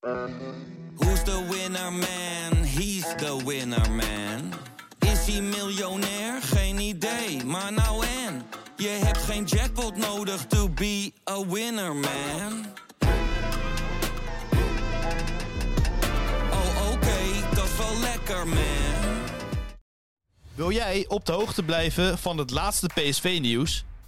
Who's the winner man? He's the winner man. Is hij miljonair? Geen idee, maar nou en. Je hebt geen jackpot nodig to be a winner man. Oh oké, dat is wel lekker man. Wil jij op de hoogte blijven van het laatste PSV-nieuws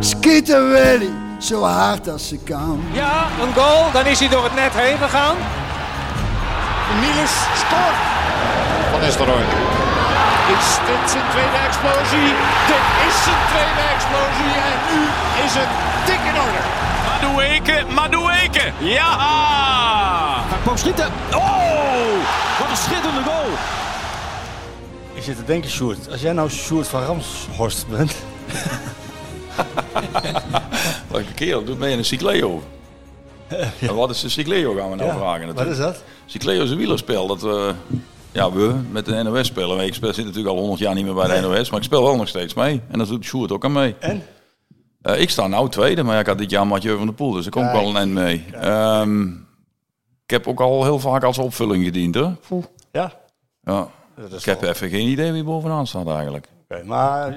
Schieten Willy, zo hard als ze kan. Ja, een goal, dan is hij door het net heen gegaan. Niels scoort. Van Nistelrooy. Is dit zijn tweede explosie? Dit is zijn tweede explosie en nu is het dik in orde. Madueke, Madueke. Ja! Hij kwam schieten. Oh, wat een schitterende goal. Ik zit te denken, Sjoerd, als jij nou Sjoerd van Ramshorst bent... Welke kerel doet mee in een Cycleo? En wat is een Cycleo gaan we nou vragen natuurlijk. Wat is dat? Cycleo is een wielerspel dat we, ja, we met de NOS spelen. Ik speel, zit natuurlijk al 100 jaar niet meer bij de NOS, maar ik speel wel nog steeds mee. En dat doet Sjoerd ook aan mee. En? Eh, ik sta nou tweede, maar ja, ik had dit jaar Mathieu van der Poel, dus ik kom ook Kijk. wel een end mee. Ehm, ik heb ook al heel vaak als opvulling gediend, hè? Ja. Ja. Ik heb wel- even geen idee wie bovenaan staat eigenlijk. Maar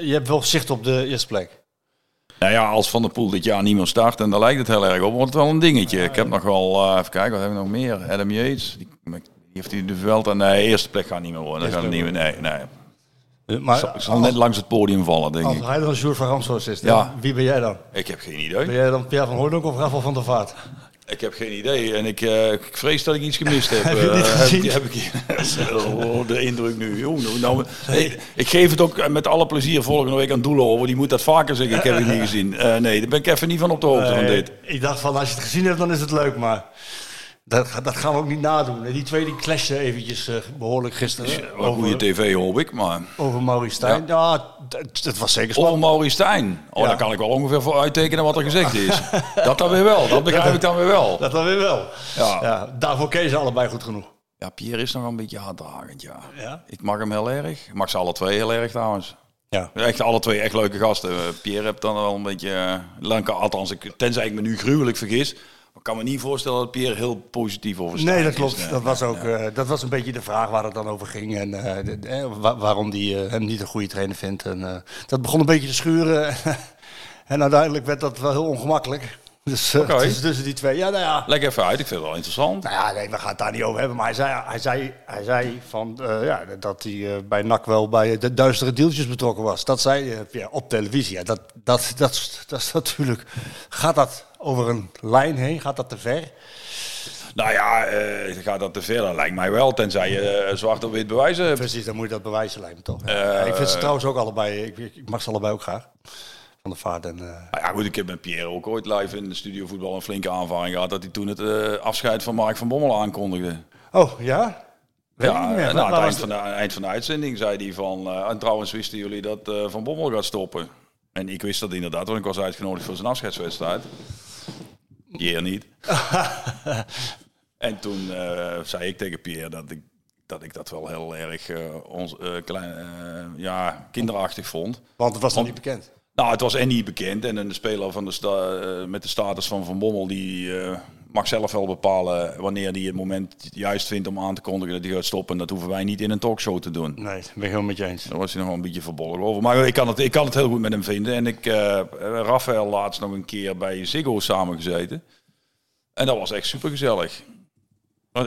je hebt wel zicht op de eerste plek. Nou ja, als Van der Poel dit jaar niet meer start, en daar lijkt het heel erg op, wordt het wel een dingetje. Ik heb nog wel, eh, even kijken, wat heb ik nog meer? Adam Yates, die, die heeft hij de Vuelta. Nee, eerste plek gaat niet meer worden. Dat gaat niet meer, nee, nee. Maar Ik zal net langs het podium vallen, denk als ik. hij dan Sjoerd van Ramshorst is, Ja. wie ben jij dan? Ik heb geen Ben idee. jij dan Pierre van Hooydonk of Rafael van der Vaart? Ik heb geen idee. En ik, eh, ik vrees dat ik iets gemist heb. Heb je heb gezien? Heb ik, oh, de indruk nu. Oh, nou, nou, nee, ik geef het ook met alle plezier volgende week aan Doelen over. Die moet dat vaker zeggen. Ik heb het niet gezien. Eh, nee, daar ben ik even niet van op de hoogte van dit. Ik dacht van, als je het gezien hebt, dan is het leuk, maar... Dat, dat gaan we ook niet nadoen. Die twee die clashen eventjes eh, behoorlijk gisteren. Wel goede tv hoop ik, maar... over Maurice Stijn. Ja, dat, dat was zeker Over spannend. Maurice Stijn. Oh, Ja. daar kan ik wel ongeveer voor uittekenen wat er gezegd is. dat dan weer wel. Dat begrijp ik dan weer wel. Dat dan weer wel. Ja. Ja, daarvoor ze allebei goed genoeg. Ja, Pierre is nog een beetje harddragend, ja. Ja? Ik mag hem heel erg. Ik mag ze alle twee heel erg trouwens. Ja. Echt alle twee echt leuke gasten. Eh, Pierre heb dan wel een beetje... Lanka, althans, ik, tenzij ik me nu gruwelijk vergis. Maar ik kan me niet voorstellen dat Pierre heel positief over Stijn Nee, dat klopt. Dat, was ook, eh, dat was een beetje de vraag waar het dan over ging. En eh, de- eh, wa- waarom hij hem niet een goede trainer vindt. En, dat begon een beetje te schuren. en uiteindelijk werd dat wel heel ongemakkelijk. Dus eh, Oké. tussen, tussen die twee. Ja, nou ja. Leg even uit, ik vind het wel interessant. Nou ja, nee, we gaan het daar niet over hebben. Maar hij zei, hij zei, hij zei van, ja, dat hij bij NAC wel bij de duistere deeltjes betrokken was. Dat zei hij ja, op televisie. Ja, dat, dat, dat, is- dat is natuurlijk... Gaat dat over een lijn heen? Gaat dat te ver? Nou ja, eh, gaat dat te ver? Dat lijkt mij wel. Tenzij je eh, zwart op wit bewijzen hebt. Precies, dan moet je dat bewijzen lijkt me toch. Eh, ik vind ze trouwens ook allebei, ik, ik mag ze allebei ook graag. Van de vaart en... Nou ja, goed, ik heb met Pierre ook ooit live in de studio voetbal een flinke aanvaring gehad. Dat hij toen het afscheid van Mark van Bommel aankondigde. Oh, ja? Weet Ja, niet meer. Waar aan het eind van, de, eind van de uitzending zei hij van... en trouwens wisten jullie dat Van Bommel gaat stoppen. En ik wist dat inderdaad, want ik was uitgenodigd voor zijn afscheidswedstrijd. Pierre niet. en toen eh, zei ik tegen Pierre dat ik dat, ik dat wel heel erg eh, ons, eh, klein, ja, kinderachtig vond. Want het was nog niet bekend. Nou, het was en niet bekend. En een speler van de sta- met de status van Van Bommel, die mag zelf wel bepalen wanneer hij het moment juist vindt om aan te kondigen dat hij gaat stoppen. Dat hoeven wij niet in een talkshow te doen. Nee, dat ben ik helemaal met je eens. Daar was hij nog wel een beetje verbolgen over. Maar ik kan, het, ik kan het heel goed met hem vinden. En ik, eh Rafael laatst nog een keer bij Ziggo samengezeten. En dat was echt super gezellig.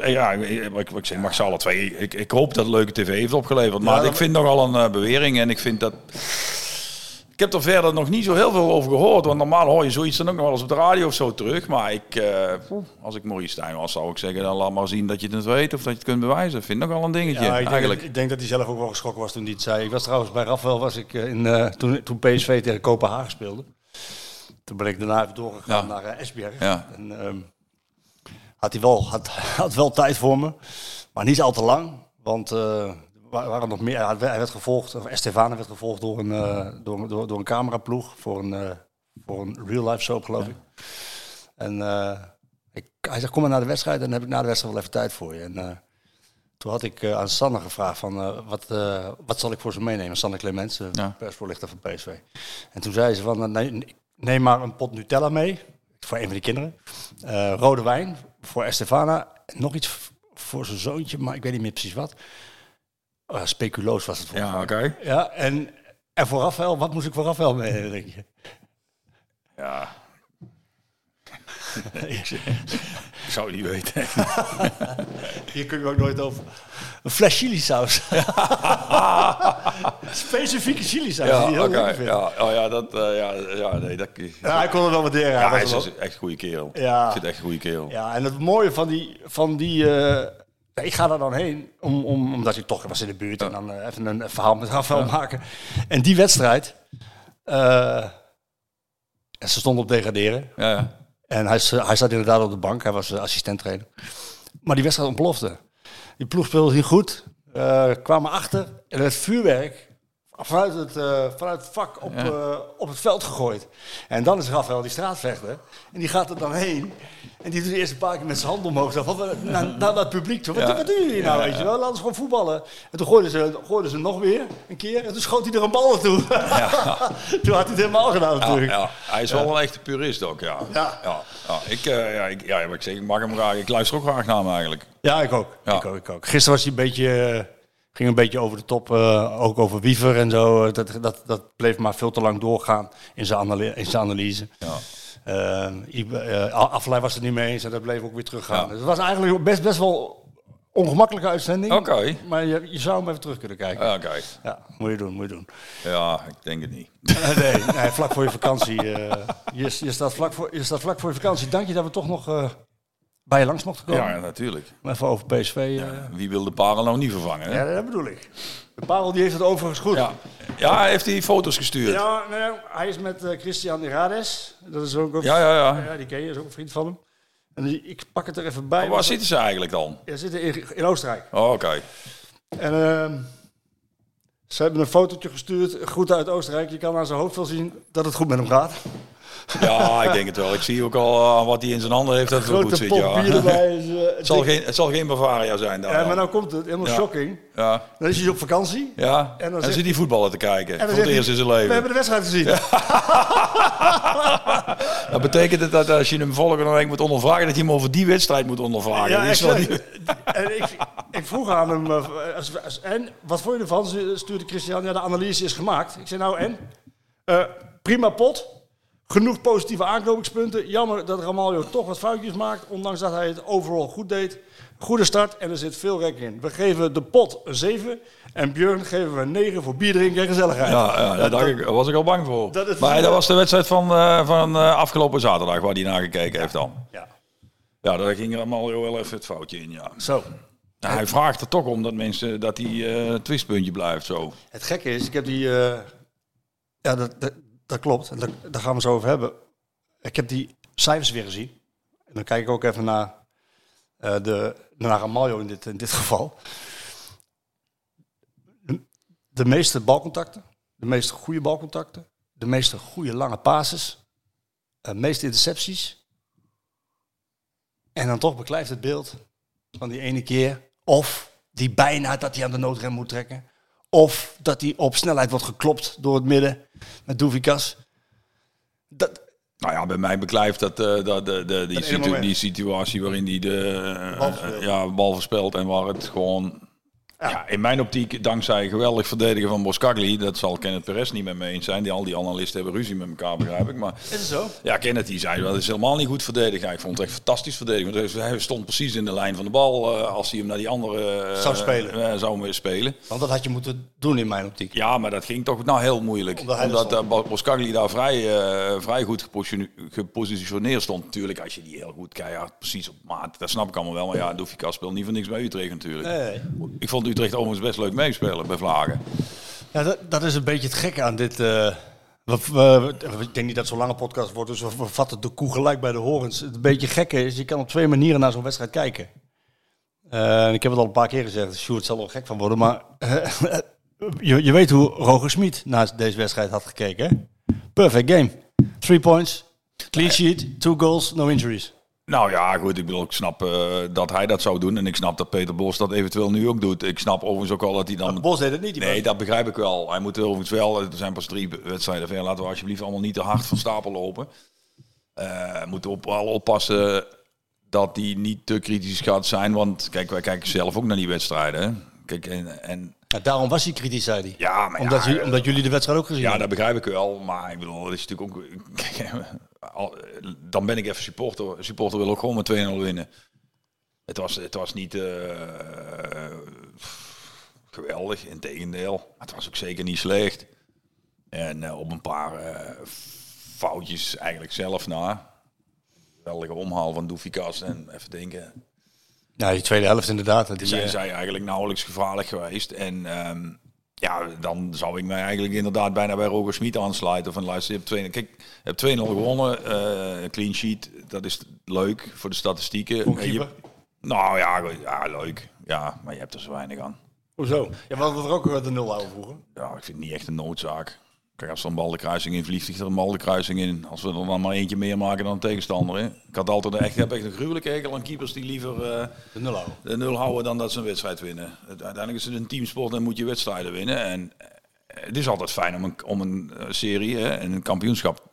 Ja, ik- ik, zeg, mag ze alle twee. Ik, ik hoop dat het leuke tv heeft opgeleverd. Maar Ja, ik vind nogal een eh, bewering. En ik vind dat. Ik heb er verder nog niet zo heel veel over gehoord. Want normaal hoor je zoiets dan ook nog wel eens op de radio of zo terug. Maar ik, eh, als ik Maurice Stijn was, zou ik zeggen: dan laat maar zien dat je het weet of dat je het kunt bewijzen. Ik vind nog wel een dingetje. Ja, ik denk, eigenlijk. ik denk dat hij zelf ook wel geschrokken was toen hij het zei. Ik was trouwens bij Rafael was ik eh, in, eh, toen, toen PSV tegen Kopenhagen speelde. Toen ben ik daarna even doorgegaan Ja. naar eh, Esbjerg. Ja. En, ehm, had hij wel, had, had wel tijd voor me, maar niet al te lang. Want wa- waren nog meer. Hij werd- gevolgd, of Estefana werd gevolgd door een, eh, door, door, door een cameraploeg voor een, eh, voor een real life soap, geloof ik. En eh, ik, hij zegt, kom maar naar de wedstrijd. Dan heb ik na de wedstrijd wel even tijd voor je. En toen had ik aan Sanne gevraagd van, wat, wat zal ik voor ze meenemen? Sanne Clemens, de Ja. persvoorlichter van PSV. En toen zei ze van, nee, neem maar een pot Nutella mee. Voor een van die kinderen. Rode wijn voor Estefana. Nog iets voor zijn zoontje, maar ik weet niet meer precies wat. Uh, speculoos was het voor Ja, oké. Ja, en, en voor Rafael, wat moest ik voor Rafael meenemen, denk je? Ja. ik zou het niet weten. Hier kun je ook nooit over. Een fles chili saus. Specifieke chili saus. Ja, die. Ja, oh ja, dat, eh, ja, ja, nee, dat... Ja, hij kon het wel waarderen. Ja, hij is wel- echt een goede kerel. Ja. Ik vind het echt een goede kerel. Ja, en het mooie van die... Van die eh, ik ga daar dan heen, om, om, omdat ik toch was in de buurt. En dan eh, even een verhaal met Rafael maken. En die wedstrijd... eh, en ze stonden op degraderen. Ja, ja. En hij, hij zat inderdaad op de bank. Hij was assistent trainer. Maar die wedstrijd ontplofte. Die ploeg speelde niet goed. eh, kwamen achter. En het vuurwerk vanuit het, eh, vanuit het vak op, Ja. eh, op het veld gegooid. En dan is Rafael die straatvechter. En die gaat er dan heen. En die doet de eerste paar keer met zijn hand omhoog. Wat- naar, naar dat publiek toe. Wat, Ja. wat doen jullie nou, Ja, weet je wel? Laten ze gewoon voetballen. En toen gooiden ze, gooiden ze nog weer een keer. En toen schoot hij er een bal naartoe. toen had hij het helemaal gedaan natuurlijk. ja. Hij is wel een echte purist ook, ja. Ja. ja. Ik, eh, ja, ik, ja, ik zeg, ik mag hem graag. Ik luister ook graag naar hem eigenlijk. Ja, ik ook. Ik ook, ik ook. Gisteren was hij een beetje, eh, ging een beetje over de top, eh, ook over Wiever en zo. Dat, dat, dat bleef maar veel te lang doorgaan in zijn, analy- in zijn analyse. Ja. Affelay was het niet mee eens en dat bleef ook weer teruggaan. Ja. Dus het was eigenlijk best, best wel ongemakkelijke uitzending. Oké. Maar je, je zou hem even terug kunnen kijken. Ja, kijk. Ja, moet je doen, moet je doen. Ja, ik denk het niet. nee, nee, vlak voor je vakantie. eh, je, je, staat vlak voor, je staat vlak voor je vakantie. Dank je dat we toch nog bij je langs mochten komen. Ja, natuurlijk. Om Even over PSV. eh, Wie wil de parel nou niet vervangen? Hè? Ja, dat bedoel ik. De parel die heeft het overigens goed. Ja. ja, hij heeft die foto's gestuurd. Ja, Ja, nee, hij is met eh, Christian Irades. Dat is ook, ook ja, ja. ja, die ken je, is ook een vriend van hem. En die, ik pak het er even bij. Maar waar zitten ze eigenlijk dan? Ze zitten in, in Oostenrijk. Oh, Oké. En ehm, ze hebben een fotootje gestuurd, goed uit Oostenrijk. Je kan aan zijn hoofd wel zien dat het goed met hem gaat. Ja, ik denk het wel. Ik zie ook al eh, wat hij in zijn handen heeft dat het wel goed Grote zit. pot Ja. bier erbij. Is, eh, Het, zal geen, het zal geen Bavaria zijn daar. ja, maar dan. nou komt het, helemaal Ja. shocking. ja. Dan is hij op vakantie. ja. En En dan dan, zit hij voetballen te kijken. En dan Voor het eerst in zijn leven. We hebben de wedstrijd gezien. Dat betekent het dat als je hem volgende week moet ondervragen, dat je hem over die wedstrijd moet ondervragen. Ja, Dat is wel exact. niet- en ik, ik vroeg aan hem, eh, als, als- en wat vond je ervan? Ze- Stuurde Christian, ja, de analyse is gemaakt. Ik zei, nou en? Eh, prima pot, genoeg positieve aanknopingspunten. Jammer dat Ramaljo toch wat foutjes maakt, ondanks dat hij het overal goed deed. Goede start en er zit veel rek in. We geven de pot een 7 en Björn geven we een 9 voor bier drinken en gezelligheid. Ja, ja daar dacht ik, was ik al bang voor. Dat maar dat was de wedstrijd van, eh, van eh, afgelopen zaterdag waar hij naar gekeken heeft dan. Ja. Ja, daar ging allemaal wel even het foutje in, ja. Zo. Nou, hij vraagt er toch om dat mensen dat die eh twistpuntje blijft zo. Het gekke is, ik heb die. ja, dat, dat, dat klopt. Daar, gaan we zo over hebben. Ik heb die cijfers weer gezien. En dan kijk ik ook even naar, eh de, naar Ramaljo in dit, in dit geval. De, meeste balcontacten, de meeste goede balcontacten, de meeste goede lange passes, de meeste intercepties. En dan toch beklijft het beeld van die ene keer. Of die bijna dat hij aan de noodrem moet trekken. Of dat hij op snelheid wordt geklopt door het midden met Doevikas. Dat, Nou ja, bij mij beklijft dat, eh, dat de, de, die, situ- die situatie waarin hij de eh, Bal verspeelt. ja, bal verspelt en waar het gewoon... Ja. in mijn optiek, dankzij geweldig verdedigen van Boskagli, dat zal Kenneth Perez niet met me eens zijn. Die, al die analisten hebben ruzie met elkaar, begrijp ik. Maar is het zo? ja, Kenneth die zei, dat is helemaal niet goed verdedigen. Ik vond het echt fantastisch verdedigen. Want hij- stond precies in de lijn van de bal eh, als hij hem naar die andere eh, Zou spelen. eh, zou spelen. Want dat had je moeten doen in mijn optiek. Ja, maar dat ging toch nou heel moeilijk. Omdat Omdat uh, Boskagli daar vrij, vrij goed gepositione- gepositioneerd stond. Natuurlijk, als je die heel goed keihard precies op maat, dat snap ik allemaal wel. Maar ja, Doefika speelt niet voor niks bij Utrecht natuurlijk. Nee. Ik vond Utrecht overigens best leuk meespelen bij Vlagen. Ja, dat, dat is een beetje het gekke aan dit. eh, ik denk niet dat zo'n lange podcast wordt, dus we, vatten de koe gelijk bij de horens. Het beetje gekke is, je kan op twee manieren naar zo'n wedstrijd kijken. Eh, ik heb het al een paar keer gezegd, Sjoerd zal er gek van worden. Maar eh, je, weet hoe Roger Smit naar deze wedstrijd had gekeken. Perfect game. Three points, clean sheet, two goals, no injuries. Nou ja, goed. Ik bedoel, ik snap eh, dat hij dat zou doen. En ik snap dat Peter Bos dat eventueel nu ook doet. Ik snap overigens ook al dat hij dan... Bos deed het niet. Die Nee, was- dat begrijp ik wel. Hij moet overigens wel... Er zijn pas drie wedstrijden ver. Laten we alsjeblieft allemaal niet te hard van stapel lopen. Eh moeten op, al oppassen dat hij niet te kritisch gaat zijn. Want kijk, wij kijken zelf ook naar die wedstrijden. hè. Kijk, en, en Ja, daarom was hij kritisch, zei hij. ja, maar omdat, ja, u- omdat jullie de wedstrijd ook gezien Ja, hebben. dat begrijp ik wel. Maar ik bedoel, dat is natuurlijk ook... Dan ben ik even supporter. Supporter wil ook gewoon met 2-0 winnen. Het was, het was niet eh, geweldig, in tegendeel. Maar het was ook zeker niet slecht. En eh, op een paar eh, foutjes eigenlijk zelf na. Geweldige omhaal van Doefikas en even denken. Ja, die tweede helft inderdaad. Die, zijn zij eigenlijk nauwelijks gevaarlijk geweest. En ehm, ja, dan zou ik mij eigenlijk inderdaad bijna bij Roger Smit aansluiten. Van luister, je hebt 2 kijk, je hebt 2-0 gewonnen. eh, clean sheet, dat is leuk voor de statistieken. Je- nou ja, ja, leuk. Ja, maar je hebt er zo weinig aan. Hoezo? Ja, we hadden er ook eh, de nul houden vroeger. Ja, ik vind het niet echt een noodzaak. Kijk, als er een bal de kruising in vliegt, vliegt er een bal de kruising in. Als we er dan maar eentje meer maken dan de tegenstander. Hè. Ik had altijd echt, heb echt een gruwelijke hekel aan keepers die liever eh, De nul houden. de nul houden dan dat ze een wedstrijd winnen. Uiteindelijk is het een teamsport en moet je wedstrijden winnen. En eh, het is altijd fijn om een, om een eh, serie hè, en een kampioenschap,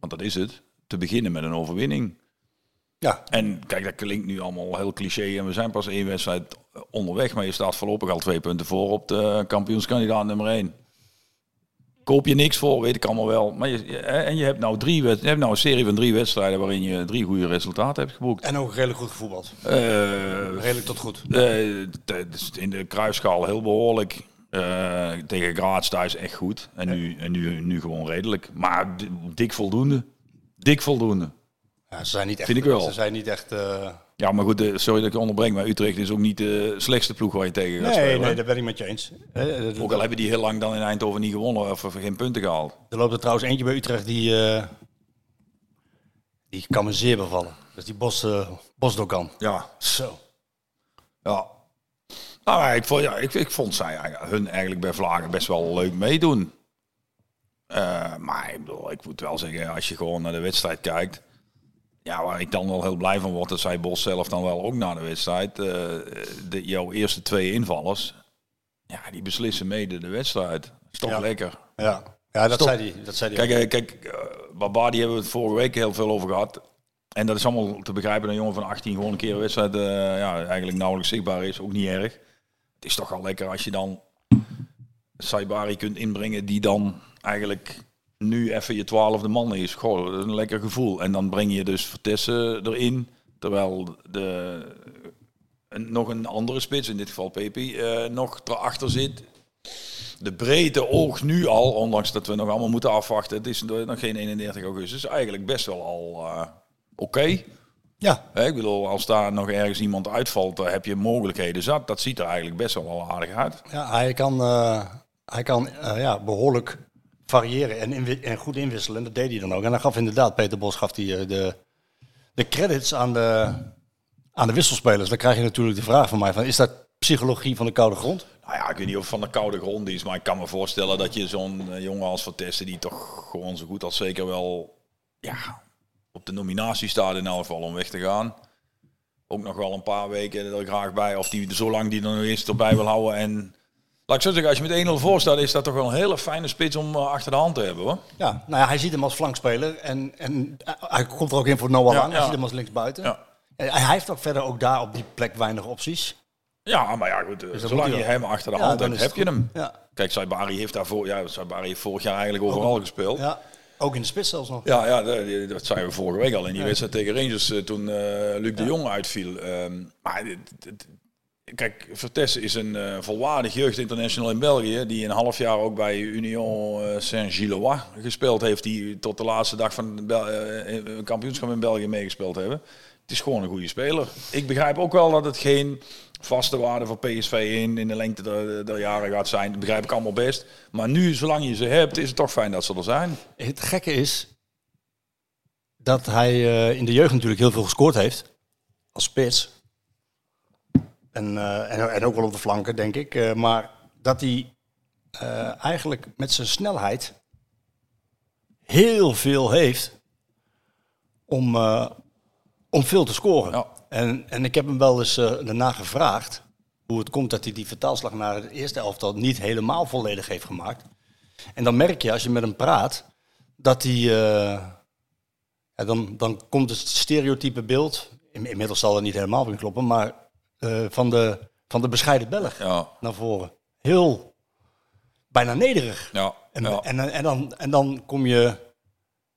want dat is het, te beginnen met een overwinning. Ja, En kijk, dat klinkt nu allemaal heel cliché en we zijn pas één wedstrijd onderweg, maar je staat voorlopig al twee punten voor op de kampioenskandidaat nummer één. Koop je niks voor, weet ik allemaal wel. Maar je, en je hebt nou, drie, je hebt nou een serie van drie wedstrijden waarin je drie goede resultaten hebt geboekt. en ook redelijk goed gevoetbald. Eh, Redelijk tot goed. eh, in de kruisschaal heel behoorlijk. Eh, tegen Graz thuis echt goed. En, nu, en nu, nu gewoon redelijk. Maar di- dik voldoende. Dik voldoende. Ja, ze zijn niet echt. Vind ik wel. Ze zijn niet echt. Ja, maar goed, eh, sorry dat ik je onderbreng. Maar Utrecht is ook niet de slechtste ploeg waar je tegen gaat Nee, spelen. nee, dat ben ik met je eens. Hè, Ook al hebben die heel lang dan in Eindhoven niet gewonnen of, of geen punten gehaald. Er loopt er trouwens eentje bij Utrecht die. eh, die kan me zeer bevallen. Dat is die Bos, eh Bosdogan. Ja. Zo. Ja. Nou, ik vond, ja, ik, ik vond zij eigenlijk- hun eigenlijk bij Vlagen best wel leuk meedoen. Eh, maar ik, bedoel, ik moet wel zeggen, als je gewoon naar de wedstrijd kijkt. Ja, waar ik dan wel heel blij van word, dat zei Bos zelf dan wel ook na de wedstrijd. eh, de, jouw eerste twee invallers, ja, die beslissen mede de wedstrijd. Is toch Ja. lekker. Ja, ja dat, Stop. zei hij, dat zei hij. Kijk, eh, kijk uh, Babadi hebben we het vorige week heel veel over gehad. En dat is allemaal te begrijpen. Een jongen van 18 gewoon een keer een wedstrijd ja, eigenlijk nauwelijks zichtbaar is. Ook niet erg. Het is toch al lekker als je dan Saibari kunt inbrengen die dan eigenlijk nu even je twaalfde man is. Goh, dat is een lekker gevoel. En dan breng je dus Vertessen erin. Terwijl de, een, nog een andere spits, in dit geval Pepi, eh, nog erachter zit. De breedte oogt nu al, ondanks dat we nog allemaal moeten afwachten. Het is nog geen 31 augustus. Eigenlijk best wel al eh, oké. Ja, Hè, Ik bedoel, als daar nog ergens iemand uitvalt, dan heb je mogelijkheden zat. Dat ziet er eigenlijk best wel al aardig uit. ja hij kan, eh, hij kan eh, ja, behoorlijk variëren en, en goed inwisselen. En dat deed hij dan ook. En dan gaf inderdaad, Peter Bos gaf die, eh, de, de credits aan de, aan de wisselspelers. Dan krijg je natuurlijk de vraag van mij: van, is dat psychologie van de koude grond? Nou ja, ik weet niet of van de koude grond is, maar ik kan me voorstellen dat je zo'n eh, jongen als Vertessen, die toch gewoon zo goed als zeker wel ja, op de nominatie staat in elk geval om weg te gaan. Ook nog wel een paar weken er graag bij, of die zolang die er nog eens erbij wil houden. En laat ik zo zeggen, als je met 1-0 voor staat, is dat toch wel een hele fijne spits om eh, achter de hand te hebben hoor. Ja, nou ja, hij ziet hem als flankspeler en, en eh, hij komt er ook in voor Noah Ja, Lang. Hij ja. ziet hem als linksbuiten. Ja. En hij heeft ook verder ook daar op die plek weinig opties. Ja, maar ja, goed, eh, dat zolang je hem achter de hand hebt, heb je hem. Kijk, Saibari heeft daarvoor, ja, Saibari heeft vorig jaar eigenlijk overal gespeeld. ja, ook in de spits zelfs nog. Ja, ja dat, dat zeiden we vorige week al in die wedstrijd tegen Rangers toen eh, Luc de Jong uitviel. Ehm, maar kijk, Vertessen is een eh, volwaardig jeugdinternational in België die een half jaar ook bij Union eh, Saint-Gillois gespeeld heeft, die tot de laatste dag van het eh, kampioenschap in België meegespeeld hebben. Het is gewoon een goede speler. Ik begrijp ook wel dat het geen vaste waarde voor PSV in, in de lengte der, der jaren gaat zijn. Dat begrijp ik allemaal best. Maar nu, zolang je ze hebt, is het toch fijn dat ze er zijn. Het gekke is dat hij eh, in de jeugd natuurlijk heel veel gescoord heeft. Als spits. En, eh, en, en ook wel op de flanken, denk ik. Eh, maar dat hij eh, eigenlijk met zijn snelheid heel veel heeft om, om veel te scoren. Ja. En, en ik heb hem wel eens daarna gevraagd hoe het komt dat hij die vertaalslag naar het eerste elftal niet helemaal volledig heeft gemaakt. En dan merk je als je met hem praat dat hij. ja, dan, dan komt het stereotype beeld. in- Inmiddels zal dat niet helemaal weer kloppen, maar eh, van, de, van de bescheiden Belg Ja, naar voren. Heel bijna nederig. ja, En, ja. en, en, dan, en dan kom je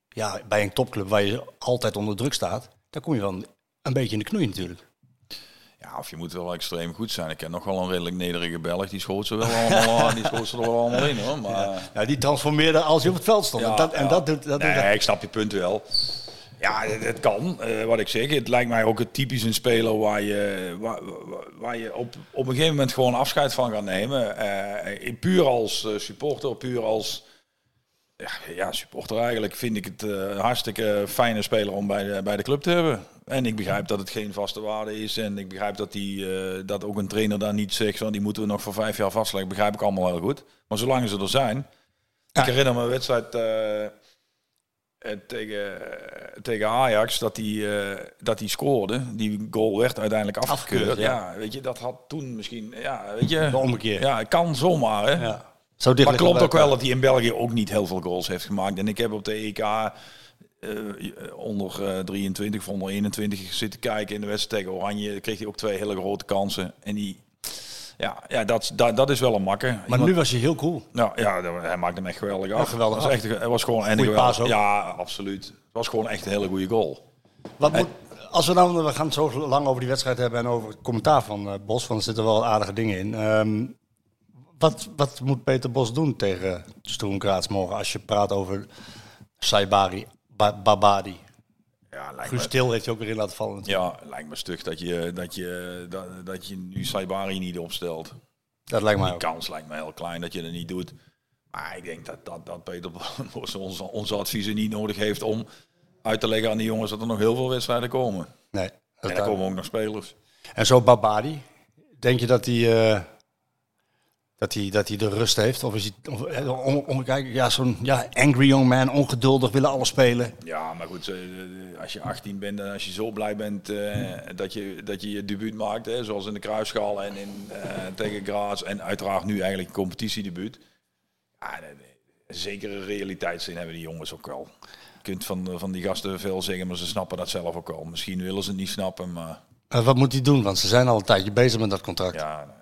ja, bij een topclub waar je altijd onder druk staat. Dan kom je wel een beetje in de knoei natuurlijk. Ja, of je moet wel extreem goed zijn. Ik ken nog wel een redelijk nederige Belg. Die schoot ze wel allemaal, die schoot ze er wel allemaal in hoor. Maar, Ja, die transformeerde als hij op het veld stond. Ja, en dat, en ja. dat doet dat. doet- ik snap je punt wel. Ja, het, kan. Eh, wat ik zeg, het lijkt mij ook het typisch een speler waar je, waar, waar- je op, op een gegeven moment gewoon afscheid van gaat nemen. Eh, puur als eh, supporter, puur als ja, ja, supporter eigenlijk, vind ik het een hartstikke fijne speler om bij de, bij de club te hebben. En ik begrijp dat het geen vaste waarde is. En ik begrijp dat, die, dat ook een trainer daar niet zegt van die moeten we nog voor vijf jaar vastleggen. Begrijp ik allemaal heel goed. Maar zolang ze er zijn. Ja. Ik herinner me een wedstrijd tegen, tegen Ajax dat hij eh, dat hij scoorde. Die goal werd uiteindelijk afgekeurd. Afgekeurd, ja. weet je, dat had toen misschien. Ja, weet je. De. Ja, kan zomaar, hè. Ja. Zo Maar klopt ook wel dat hij in België ook niet heel veel goals heeft gemaakt. En ik heb op de EK eh, onder eh, 23 of onder 21 zitten kijken in de wedstrijd tegen Oranje. Kreeg hij ook twee hele grote kansen. En die, ja, ja dat, dat, dat is wel een makker. Maar Iemand- nu was hij heel cool. nou, ja, hij maakte hem echt geweldig af. geweldig Het was, echt, het was gewoon en Goeie geweldig. paas ook. Ja, absoluut. Het was gewoon echt een hele goede goal. Wat moet, als we nou, we gaan het zo lang over die wedstrijd hebben en over het commentaar van eh, Bos, want er zitten wel aardige dingen in. Ehm, wat, wat moet Peter Bos doen tegen Graz morgen als je praat over Saibari, ba Babadi? Ja, lijkt Guus me, Til heeft je ook weer in laten vallen natuurlijk. ja, lijkt me stug dat je, dat je, dat, dat je nu Saibari niet opstelt. Dat lijkt mij Die ook. kans lijkt me heel klein dat je het niet doet. Maar ik denk dat, dat, dat Peter Bos onze, onze adviezen niet nodig heeft om uit te leggen aan die jongens dat er nog heel veel wedstrijden komen. Nee, dat En er komen ook nog spelers. En zo Babadi, denk je dat eh, dat hij, dat hij de rust heeft? Of is hij, of, eh, om, om, kijk, ja, zo'n ja, angry young man, ongeduldig, willen alles spelen. Ja, maar goed, eh, als je 18 bent en als je zo blij bent eh, dat, je, dat je je debuut maakt, hè, zoals in de Kruisschaal en in, eh, tegen Graz en uiteraard nu eigenlijk competitiedebuut. Ja, zekere realiteitszin hebben die jongens ook wel. Je kunt van, van die gasten veel zeggen, maar ze snappen dat zelf ook wel. Misschien willen ze het niet snappen, maar Eh, wat moet hij doen? Want ze zijn al een tijdje bezig met dat contract. ja.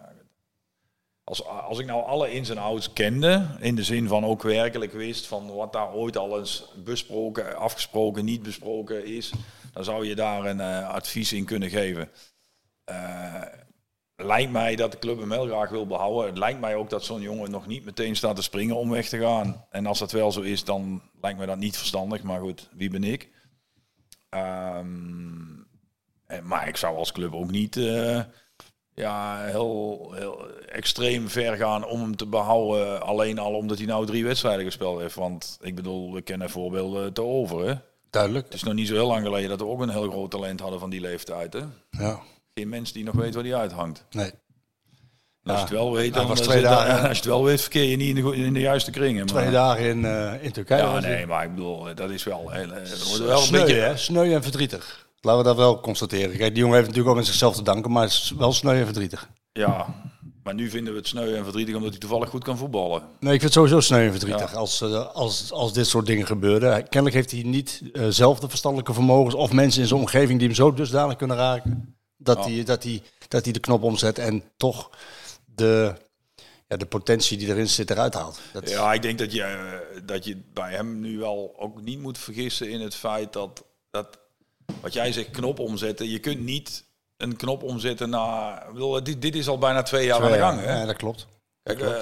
Als, als ik nou alle ins en outs kende, in de zin van ook werkelijk wist van wat daar ooit al eens besproken, afgesproken, niet besproken is, dan zou je daar een eh, advies in kunnen geven. Eh, lijkt mij dat de club hem heel graag wil behouden. Het lijkt mij ook dat zo'n jongen nog niet meteen staat te springen om weg te gaan. En als dat wel zo is, dan lijkt mij dat niet verstandig. Maar goed, wie ben ik? Ehm, en, maar ik zou als club ook niet eh, ja, heel, heel extreem ver gaan om hem te behouden. Alleen al omdat hij nou drie wedstrijden gespeeld heeft. Want ik bedoel, we kennen voorbeelden te over. Hè? Duidelijk. Het is nog niet zo heel lang geleden dat we ook een heel groot talent hadden van die leeftijd. Hè? Ja. Geen mens die nog weet waar die uithangt. Nee. Als je het wel weet, hij dan was eh, twee dagen- als je het wel weet, verkeer je niet in de, in de juiste kringen. Twee Maar, dagen in, eh, in Turkije. ja, nee, maar ik bedoel, dat is wel heel, eh, wordt wel een sneu, beetje. hè? Sneu en verdrietig. Laten we dat wel constateren. Kijk, die jongen heeft natuurlijk ook met zichzelf te danken, maar het is wel sneu en verdrietig. Ja, maar nu vinden we het sneu en verdrietig omdat hij toevallig goed kan voetballen. Nee, ik vind het sowieso sneu en verdrietig Ja. als, eh, als, als dit soort dingen gebeuren. Kennelijk heeft hij niet eh, zelf de verstandelijke vermogens of mensen in zijn omgeving die hem zo dusdanig kunnen raken. Dat, Ja. hij, dat, hij, dat hij de knop omzet en toch de, ja, de potentie die erin zit eruit haalt. Dat, Ja, ik denk dat je, eh, dat je bij hem nu wel ook niet moet vergissen in het feit dat, dat wat jij zegt, knop omzetten. Je kunt niet een knop omzetten naar. ik bedoel, dit, dit is al bijna twee jaar aan de gang. Hè? Ja, dat klopt. Kijk, eh,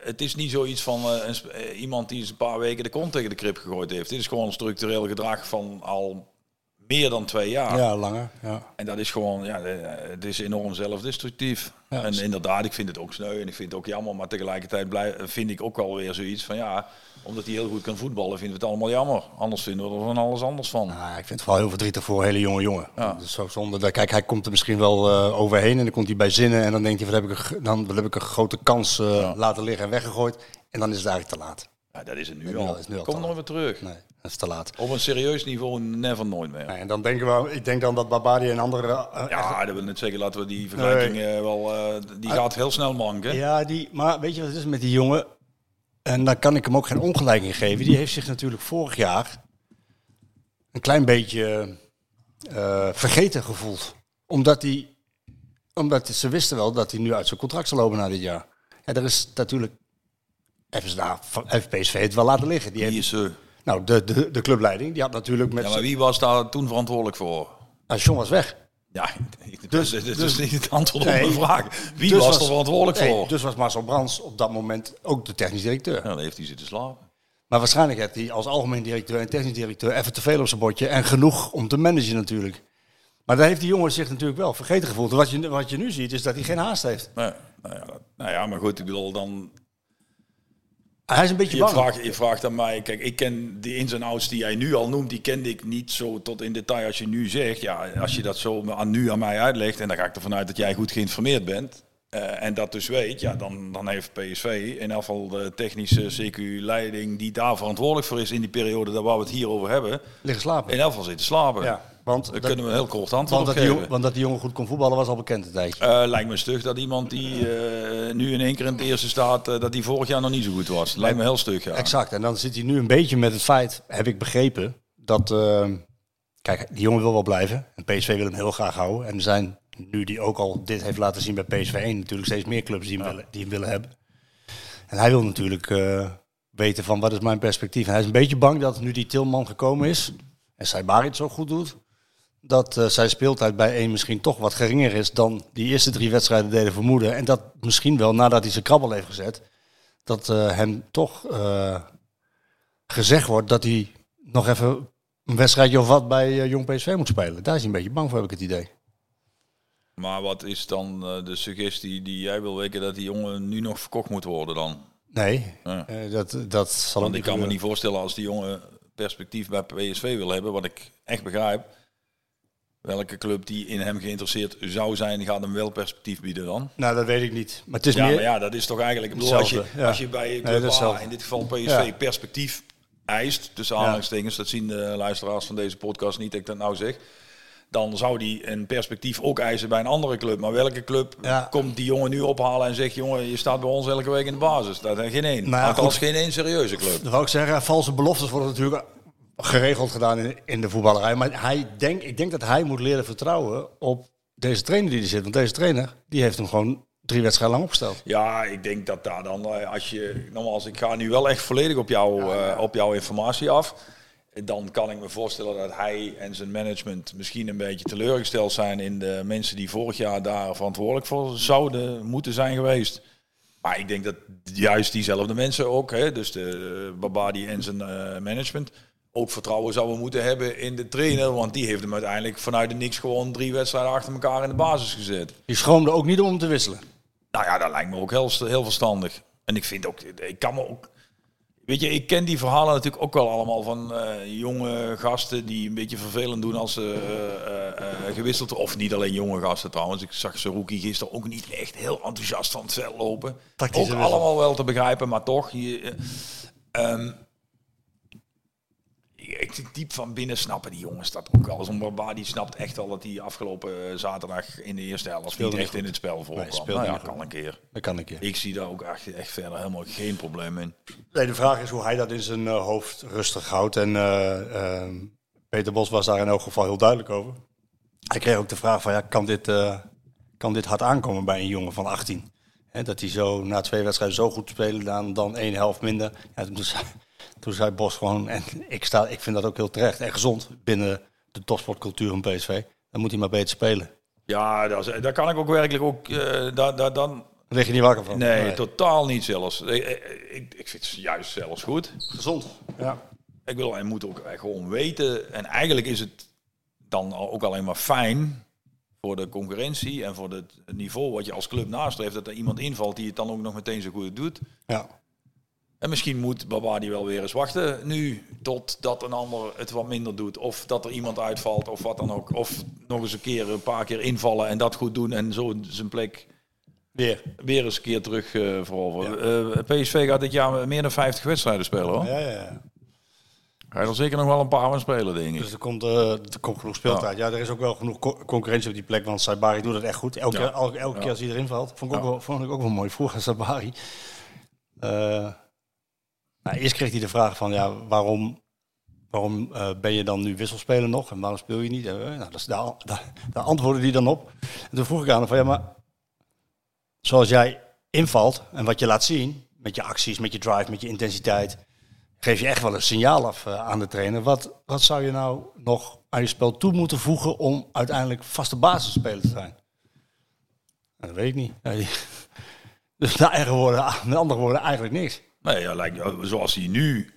het is niet zoiets van eh, een, eh, iemand die eens een paar weken de kont tegen de krip gegooid heeft. Dit is gewoon een structureel gedrag van al meer dan twee jaar. Ja, langer. Ja. En dat is gewoon, ja, eh, het is enorm zelfdestructief. Ja. en inderdaad, ik vind het ook sneu en ik vind het ook jammer. Maar tegelijkertijd blij, vind ik ook wel weer zoiets van ja, omdat hij heel goed kan voetballen, vinden we het allemaal jammer. Anders vinden we er van alles anders van. Nou, ik vind het vooral heel verdrietig voor een hele jonge jongen. Ja. Dus zo zonde. Kijk, hij komt er misschien wel eh, overheen en dan komt hij bij zinnen en dan denkt hij, wat heb ik dan heb ik een grote kans eh, laten liggen en weggegooid. En dan is het eigenlijk te laat. Ja, dat is het nu al. is nu al te nooit weer terug. Nee, dat is te laat. Op een serieus niveau never nooit meer. Nee, en dan denken we, ik denk dan dat Barbadi en andere... eh, Ja, dat wil net zeker laten we die vergelijking eh, wel, eh, die gaat heel snel manken. Ja, die, maar weet je wat het is met die jongen? En daar kan ik hem ook geen ongelijk in geven. Die heeft zich natuurlijk vorig jaar een klein beetje eh, vergeten gevoeld. Omdat, hij, omdat ze wisten wel dat hij nu uit zijn contract zou lopen na dit jaar. Ja, er is natuurlijk... Even daar, heeft PSV het wel laten liggen. Die Die heeft, is, nou, de, de, de clubleiding, die had natuurlijk met... ja, maar wie was daar toen verantwoordelijk voor? Nou, John was weg. Ja, Dus- dit dus- is niet het antwoord op mijn vraag. Wie Dus was er verantwoordelijk nee, voor? Dus was Marcel Brands op dat moment ook de technisch directeur. Ja, dan heeft hij zitten slapen. Maar waarschijnlijk heeft hij als algemeen directeur en technisch directeur even te veel op zijn bordje. En genoeg om te managen natuurlijk. Maar daar heeft die jongen zich natuurlijk wel vergeten gevoeld. Wat je, wat je nu ziet is dat hij geen haast heeft. Nee, nou, ja, dat- nou ja, maar goed, ik bedoel dan... Hij is een beetje Je bang. vraagt, je vraagt aan mij, kijk, ik ken de ins en outs die jij nu al noemt, die kende ik niet zo tot in detail als je nu zegt. Ja, als je dat zo aan, nu aan mij uitlegt, en dan ga ik ervan uit dat jij goed geïnformeerd bent, eh, en dat dus weet, ja, dan, dan heeft PSV in geval de technische CQ-leiding die daar verantwoordelijk voor is in die periode dat waar we het hier over hebben, Liggen slapen. in zitten slapen. Ja, want Daar dat, kunnen we een heel kort antwoord want, op dat die want dat die jongen goed kon voetballen was al bekend een tijdje. Eh, lijkt me stug dat iemand die eh, nu in één keer in het eerste staat, dat die vorig jaar nog niet zo goed was. Lijkt me heel stug, ja. Exact. En dan zit hij nu een beetje met het feit, heb ik begrepen, dat... kijk, die jongen wil wel blijven. En PSV wil hem heel graag houden. En er zijn, nu die ook al dit heeft laten zien bij PSV 1, natuurlijk steeds meer clubs die hem, willen, die hem willen hebben. En hij wil natuurlijk eh, weten van, wat is mijn perspectief? En hij is een beetje bang dat nu die Tilman gekomen is, en Saibari het zo goed doet, dat eh, zijn speeltijd bij 1 misschien toch wat geringer is dan die eerste drie wedstrijden deden vermoeden. En dat misschien wel, nadat hij zijn krabbel heeft gezet, dat eh, hem toch gezegd wordt dat hij nog even een wedstrijdje of wat bij Jong PSV moet spelen. Daar is hij een beetje bang voor, heb ik het idee. Maar wat is dan eh, de suggestie die jij wil weken dat die jongen nu nog verkocht moet worden dan? Nee, Ja. eh, dat, dat zal Want ik kan me niet voorstellen als die jongen perspectief bij PSV wil hebben, wat ik echt begrijp. Welke club die in hem geïnteresseerd zou zijn, gaat hem wel perspectief bieden dan? Nou, dat weet ik niet. Maar het is Ja, meer... maar ja, dat is toch eigenlijk... Ik bedoel, als, je, ja. als je bij club A, in dit geval PSV, perspectief eist, tussen aanhalingstekens, dat zien de luisteraars van deze podcast niet dat ik dat nou zeg, dan zou die een perspectief ook eisen bij een andere club. Maar welke club Ja. komt die jongen nu ophalen en zegt, jongen, je staat bij ons elke week in de basis? Dat is geen één. Nou ja, goed. geen één serieuze club. Dat wou ik zeggen, valse beloftes worden natuurlijk geregeld gedaan in, in de voetballerij. Maar hij denk, ik denk dat hij moet leren vertrouwen op deze trainer die er zit. Want deze trainer, die heeft hem gewoon drie wedstrijden lang opgesteld. Ja, ik denk dat daar dan, eh, als je, nogmaals, ik ga nu wel echt volledig op, jou, eh, op jouw informatie af. Dan kan ik me voorstellen dat hij en zijn management misschien een beetje teleurgesteld zijn in de mensen die vorig jaar daar verantwoordelijk voor zouden moeten zijn geweest. Maar ik denk dat juist diezelfde mensen ook, hè, dus de eh, Babadi en zijn eh, management, ook vertrouwen zouden moeten hebben in de trainer. Want die heeft hem uiteindelijk vanuit de niks gewoon drie wedstrijden achter elkaar in de basis gezet. Die schroomde ook niet om te wisselen. Nou ja, dat lijkt me ook heel, heel verstandig. En ik vind ook, ik kan me ook. Weet je, ik ken die verhalen natuurlijk ook wel allemaal van eh, jonge gasten die een beetje vervelend doen als ze eh, eh, gewisseld Of niet alleen jonge gasten trouwens. Ik zag Saruki gisteren ook niet echt heel enthousiast van het veld lopen. Tactische ook wissel. allemaal wel te begrijpen, maar toch. Je, eh, ehm, ik diep van binnen snappen die jongens dat ook wel. Zo'n Barba die snapt echt wel dat hij afgelopen eh, zaterdag in de eerste helft Speelde niet echt in het spel voorkwam. speelde nou ja, kan een keer. Dat kan ik je. Ik zie daar ook echt, echt verder helemaal geen probleem in. Nee, de vraag is hoe hij dat in zijn eh, hoofd rustig houdt. En eh, ehm, Peter Bos was daar in elk geval heel duidelijk over. Hij kreeg ook de vraag van, ja, kan dit, eh, kan dit hard aankomen bij een jongen van 18? Hè, dat hij zo na twee wedstrijden zo goed spelen dan, dan één helft minder. Ja, toen zei Bos gewoon, en ik, sta, ik vind dat ook heel terecht en gezond binnen de topsportcultuur van PSV. Dan moet hij maar beter spelen. Ja, dat is- daar kan ik ook werkelijk ook... eh, daar, daar, dan, lig je niet wakker van. nee, totaal niet zelfs. Ik, ik, ik vind het juist zelfs goed. Gezond. Ja. Ik wil, hij moet ook gewoon weten. En eigenlijk is het dan ook alleen maar fijn voor de concurrentie en voor het niveau wat je als club nastreeft. Dat er iemand invalt die het dan ook nog meteen zo goed doet. Ja. En misschien moet Babadi wel weer eens wachten nu totdat een ander het wat minder doet. Of dat er iemand uitvalt of wat dan ook. Of nog eens een keer een paar keer invallen en dat goed doen en zo zijn plek Weer. weer eens een keer terug eh veroveren. Eh, PSV gaat dit jaar meer dan 50 wedstrijden spelen hoor. Ja, ja, ja. Ga je er zeker nog wel een paar van spelen denk ik. Dus er komt, eh, er komt genoeg speeltijd. Ja. er is ook wel genoeg co- concurrentie op die plek, want Saibari doet het echt goed. Elke, Ja. elke, keer als hij erin valt. Vond ik, ook wel, vond ik ook wel mooi. Vroeger Saibari. Nou, eerst kreeg hij de vraag van, ja, waarom, waarom eh, ben je dan nu wisselspeler nog? En waarom speel je niet? Eh, nou, dat is, daar, daar, antwoordde hij dan op. En toen vroeg ik aan hem van, ja, maar zoals jij invalt en wat je laat zien, met je acties, met je drive, met je intensiteit, geef je echt wel een signaal af eh, aan de trainer. Wat, wat zou je nou nog aan je spel toe moeten voegen om uiteindelijk vaste basisspeler te zijn? Nou, dat weet ik niet. Dus met andere woorden eigenlijk niks. Nee, ja, lijkt, zoals hij nu...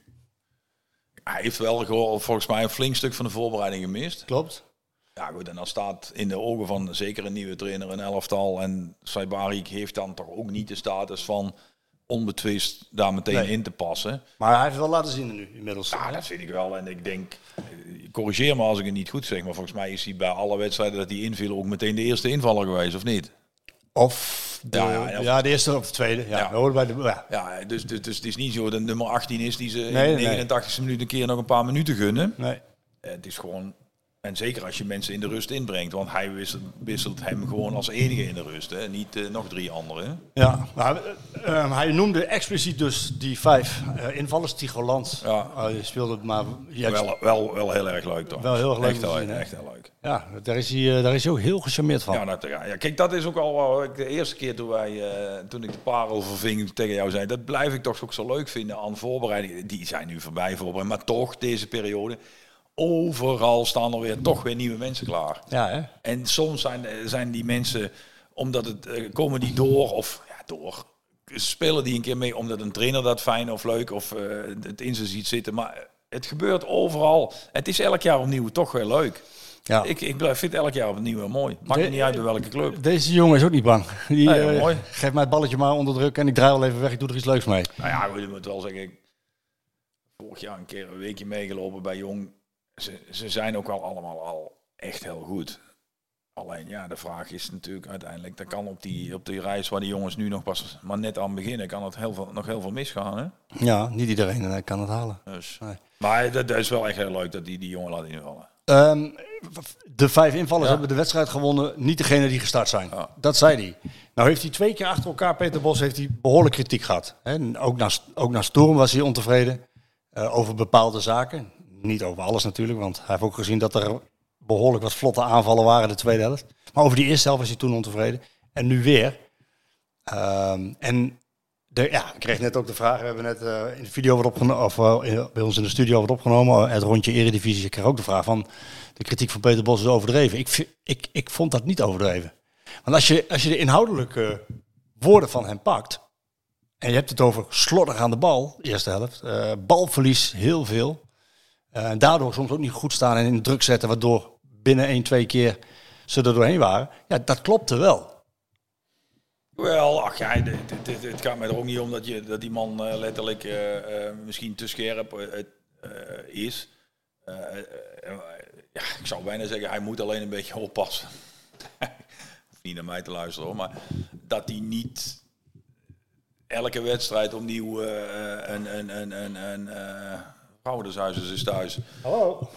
Hij heeft wel volgens mij een flink stuk van de voorbereiding gemist. Klopt. Ja goed, en dan staat in de ogen van zeker een nieuwe trainer een elftal. En Saibari heeft dan toch ook niet de status van onbetwist daar meteen Nee. in te passen. Maar hij heeft wel laten zien nu inmiddels. Ja, dat vind ik wel. En ik denk, eh, corrigeer me als ik het niet goed zeg, maar volgens mij is hij bij alle wedstrijden dat hij inviel ook meteen de eerste invaller geweest, of niet? Of de, Ja, ja, de eerste of de tweede. Ja, Ja. bij de, ja. Ja, dus, dus, dus het is niet zo dat nummer 18 is die ze Nee, in nee. de 89 e minuut een keer nog een paar minuten gunnen. Nee. Eh, Het is gewoon, en zeker als je mensen in de rust inbrengt, want hij wisselt, wisselt hem gewoon als enige in de rust, hè? niet eh, nog drie anderen. Ja, maar eh, eh, hij noemde expliciet dus die vijf eh, invallers. Tigoland Ja. speelde het maar... Ja, Wel, wel, wel heel erg leuk toch? Wel heel erg leuk Echt, zien, echt heel leuk. ja daar, is hij, daar is hij ook heel gecharmeerd van. Ja, dat, ja, kijk, dat is ook al wat ik de eerste keer toen, wij, toen ik de parel verving tegen jou zei. Dat blijf ik toch ook zo leuk vinden aan voorbereidingen. Die zijn nu voorbij voorbereid, maar toch deze periode. Overal staan er weer toch weer nieuwe mensen klaar. Ja, hè? En soms zijn, zijn die mensen, omdat het eh, komen die door of ja, door. Spelen die een keer mee omdat een trainer dat fijn of leuk of eh, het in ze ziet zitten. Maar het gebeurt overal. Het is elk jaar opnieuw toch weer leuk. Ja. Ik, ik blijf- vind het elk jaar opnieuw mooi. Maakt De- me niet uit bij welke club. Deze jongen is ook niet bang. Die, Nee, eh. Geef mij het balletje maar onder druk en ik draai wel even weg. Ik doe er iets leuks mee. Nou ja, ik moet wel zeggen. ik- Vorig jaar een keer een weekje meegelopen bij Jong. Ze, ze zijn ook al allemaal al echt heel goed. Alleen ja, de vraag is natuurlijk uiteindelijk, dat kan op die, op die reis waar die jongens nu nog pas maar net aan beginnen, kan het heel veel, nog heel veel misgaan. Hè? Ja, niet iedereen eh, kan het halen. Dus. Nee. Maar dat, dat is wel echt heel leuk dat die, die jongen laat invallen. Ehm, de vijf invallers Ja. hebben de wedstrijd gewonnen, niet degene die gestart zijn. Ja. Dat zei hij. Nou heeft hij twee keer achter elkaar, Peter Bos, heeft hij behoorlijk kritiek gehad. En ook, naar, ook naar Storm was hij ontevreden eh, over bepaalde zaken. Niet over alles natuurlijk, want hij heeft ook gezien dat er behoorlijk wat vlotte aanvallen waren de tweede helft. Maar over die eerste helft was hij toen ontevreden. En nu weer. Ehm, en ja, ik kreeg net ook de vraag, we hebben net eh, in de video wat opgenomen, of eh, bij ons in de studio wat opgenomen, eh, het rondje Eredivisie. Ik kreeg ook de vraag van, de kritiek van Peter Bos is overdreven. Ik, ik, ik vond dat niet overdreven. Want als je, als je de inhoudelijke woorden van hem pakt, en je hebt het over slordig aan de bal, eerste helft, balverlies heel veel. Eh, en daardoor soms ook niet goed staan en in druk zetten, waardoor binnen één, twee keer ze er doorheen waren. Ja, dat klopte wel. Wel, ach het, gaat mij er ook niet om dat, je, dat die man eh, letterlijk eh, eh, misschien te scherp eh, eh, is. Eh, eh, eh, ja, ik zou bijna zeggen, hij moet alleen een beetje oppassen. Niet naar mij te luisteren hoor, maar dat hij niet elke wedstrijd opnieuw eh, een, een, een, een, een Vrouwenhuis is thuis. Hallo.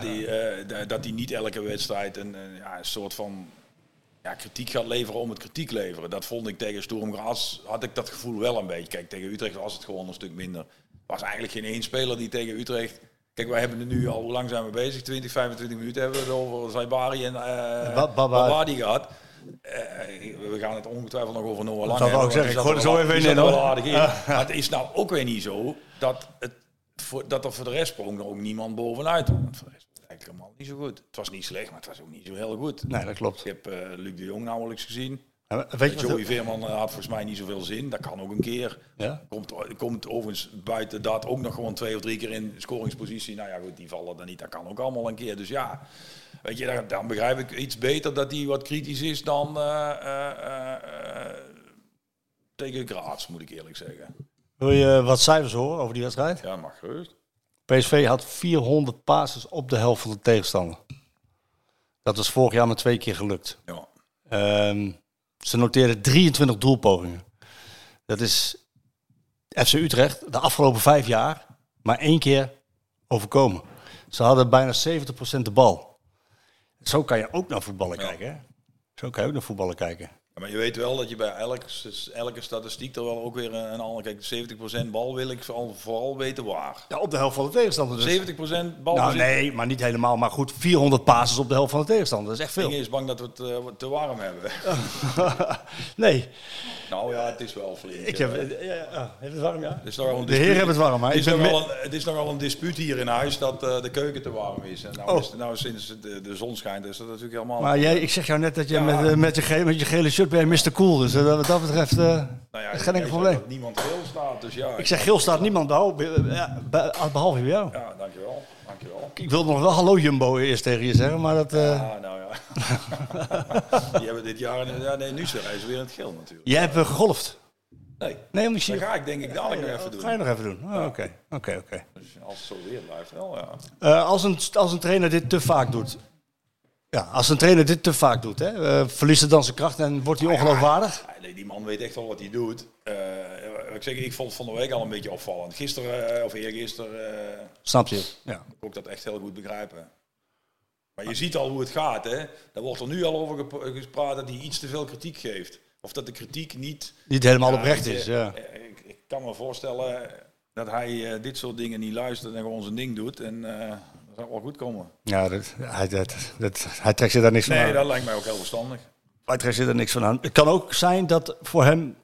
Die, eh, da- dat hij niet elke wedstrijd een, een, ja, een soort van ja, kritiek gaat leveren om het kritiek leveren. Dat vond ik tegen Sturm Graz, had ik dat gevoel wel een beetje. Kijk, tegen Utrecht was het gewoon een stuk minder. Er was eigenlijk geen één speler die tegen Utrecht... Kijk, wij hebben er nu al, hoe lang zijn we bezig? 20, 25 minuten hebben we het over Zaibari en Baba- Babadi gehad. Eh, we gaan het ongetwijfeld nog over Noah Lang zou ik ook zeggen. gooi er zo even in, hoor. in. Maar het is nou ook weer niet zo dat, het, voor, dat er voor de rest sprong er ook niemand bovenuit. Want voor de rest was het eigenlijk helemaal niet zo goed. Het was niet slecht, maar het was ook niet zo heel goed. Nee, dat klopt. Ik heb eh, Luc de Jong nauwelijks gezien. Ja, weet je wat- Joey Veerman had volgens mij niet zoveel zin. Dat kan ook een keer. Ja? Komt, komt overigens buiten dat ook nog gewoon twee of drie keer in scoringspositie. Nou ja, goed, die vallen dan niet. Dat kan ook allemaal een keer. Dus ja, weet je, dan, dan begrijp ik iets beter dat hij wat kritisch is dan eh, eh, tegen Graz, moet ik eerlijk zeggen. Wil je wat cijfers horen over die wedstrijd? Ja, mag gerust. PSV had 400 passes op de helft van de tegenstander. Dat was vorig jaar maar twee keer gelukt. Ja. Ehm, ze noteerden 23 doelpogingen. Dat is FC Utrecht de afgelopen vijf jaar maar één keer overkomen. Ze hadden bijna 70% de bal. Zo kan je ook naar voetballen Ja. kijken. Hè? Zo kan je ook naar voetballen kijken. Ja, maar je weet wel dat je bij elke, elke statistiek er wel ook weer een, een andere... Kijk, 70% bal wil ik vooral, vooral weten waar. Ja, op de helft van de tegenstander. Dus. 70% bal Nou, nee, maar niet helemaal. Maar goed, 400 passes op de helft van de tegenstander. Dat is echt veel. is bang dat we het eh, te warm hebben. nee, nou ja, het is wel flink. ik heb, eh. ja, ja, heeft het warm, ja? Het De heren hebben het warm, maar Het ik is, ben nogal een, het is nogal een dispuut hier in huis dat eh, de keuken te warm is. En nou, Oh. is, nou sinds de, de zon schijnt is dat natuurlijk helemaal... Maar jij, ik zeg jou net dat je met, met, je gele, met je gele shirt ben je Mr. Cool. Dus eh, wat dat betreft, eh, nou ja, geen enkel probleem. Dat niemand geel staat, dus ja. Ik zeg geel staat niemand behalve, ja, be- behalve bij jou. Ja, dankjewel. Dankjewel. Ik wilde nog wel hallo Jumbo eerst tegen je zeggen, maar dat... eh, Ah, nou ja. Die hebben dit jaar... Ja, nee, nu zijn ze weer in het geel natuurlijk. Jij hebt eh, gegolfd. Nee, Nee, zie dat ga ik denk ik dadelijk nog even Dat doen. ga je nog even doen. Oh, Oké, oké, oké. Dus als het zo weer blijft, wel ja. Eh, Als een als een trainer dit te vaak doet... Ja, als een trainer dit te vaak doet, hè, eh, verliest het dan zijn kracht en wordt hij ongeloofwaardig? Ja, nee, die man weet echt wel wat hij doet. Eh, ik, zeg, ik vond het van de week al een beetje opvallend. Gisteren, eh, of eergisteren, eh Snap je? Ja. kon ik dat echt heel goed begrijpen. Maar je ziet al hoe het gaat, hè. Daar wordt er nu al over gep- gespraat dat hij iets te veel kritiek geeft. Of dat de kritiek niet... Niet helemaal oprecht is, ja. Ik, ik kan me voorstellen dat hij dit soort dingen niet luistert en gewoon zijn ding doet. En wel goed komen. Ja, dat, hij, dat, dat, hij trekt zich daar niks van Nee, aan. dat lijkt mij ook heel verstandig. Hij trekt zich daar niks van aan. Het kan ook zijn dat voor hem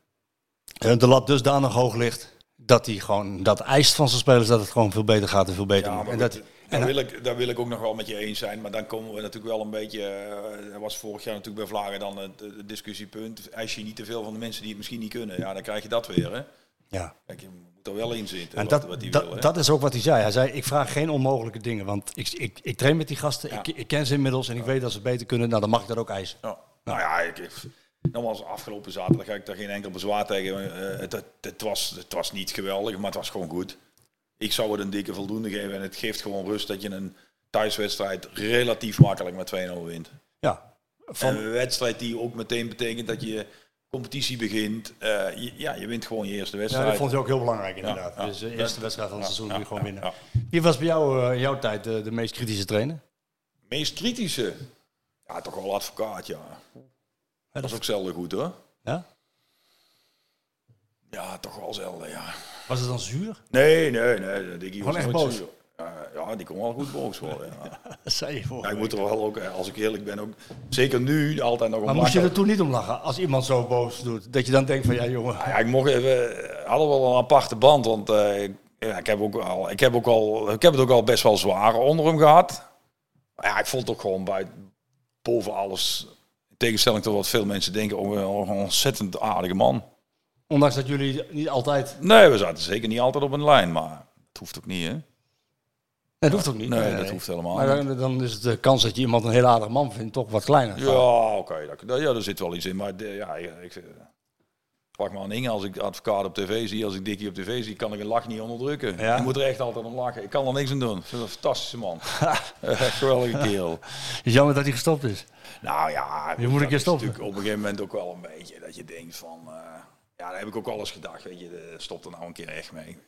eh, de lat dusdanig hoog ligt... dat hij gewoon dat eist van zijn spelers dat het gewoon veel beter gaat en veel beter Ja, En dat, daar, en- wil ik, daar wil ik ook nog wel met je eens zijn. Maar dan komen we natuurlijk wel een beetje... eh, Er was vorig jaar natuurlijk bij Vlagen dan het, het discussiepunt. Eis je niet te veel van de mensen die het misschien niet kunnen. Ja, dan krijg je dat weer, hè. ja. Kijk, er wel in zitten. En wat, dat, wat hij dat, wil, dat is ook wat hij zei. Hij zei, ik vraag geen onmogelijke dingen. Want ik, ik, ik train met die gasten, Ja. ik, ik ken ze inmiddels en ik weet dat ze beter kunnen. Nou, dan mag ik dat ook eisen. Nou ja, ik, nogmaals, afgelopen zaterdag ga ik daar geen enkel bezwaar tegen. Eh, het, het, het, was, het was niet geweldig, maar het was gewoon goed. Ik zou het een dikke voldoende geven. En het geeft gewoon rust dat je een thuiswedstrijd relatief makkelijk met 2-0 wint. Ja, van, Een wedstrijd die ook meteen betekent dat je competitie begint. Eh, je- ja, je wint gewoon je eerste ja, wedstrijd. dat vond hij ook heel belangrijk inderdaad. Dus de eerste wedstrijd van het seizoen je gewoon winnen. Wie was bij jou eh, in jouw tijd de, de meest kritische trainer? Meest kritische? Ja, toch wel advocaat, ja. Dat is ook zelden goed hoor. Ja? Ja, toch wel zelden, ja. Was het dan zuur? Nee, nee, nee. Was Gewoon echt boos? zuur. Ja, ja, die kon wel goed boos worden. Ja. Dat zei je voor. Ja, ik moet er wel ook, eh, als ik eerlijk ben, ook zeker nu altijd nog om maar moest je lachen. er toen niet om lachen? Als iemand zo boos doet, dat je dan denkt van ja jongen. Nou ja, ik mocht even, eh, hadden wel een aparte band, want eh, ik- ja, ik, heb ook al, ik, heb ook al, ik heb het ook al best wel zwaar onder hem gehad. Maar ja, ik vond het ook gewoon bij, boven alles, in tegenstelling tot wat veel mensen denken, ook wel een ontzettend aardige man. Ondanks dat jullie niet altijd... Nee, we zaten zeker niet altijd op een lijn, maar het hoeft ook niet, hè? Dat hoeft ook niet. Nee, dat hoeft helemaal Maar niet. dan, dan is de kans dat je iemand een heel aardig man vindt toch wat kleiner. Ja, oké. dat- dat- ja, er zit wel iets in. Maar de, ja, ik, ik, pak maar aan Inge. Als ik advocaat op tv zie, als ik Dikkie op tv zie, kan ik een lach niet onderdrukken. Ja? Ik moet er echt altijd om lachen. Ik kan er niks aan doen. Ik vind het een fantastische man. Echt geweldige kerel. Is jammer dat hij gestopt is. Nou ja, Je moet dat keer is stoppen. natuurlijk op een gegeven moment ook wel een beetje dat je denkt van... eh, ja, daar heb ik ook eens gedacht. Weet je, eh, stop er nou een keer echt mee.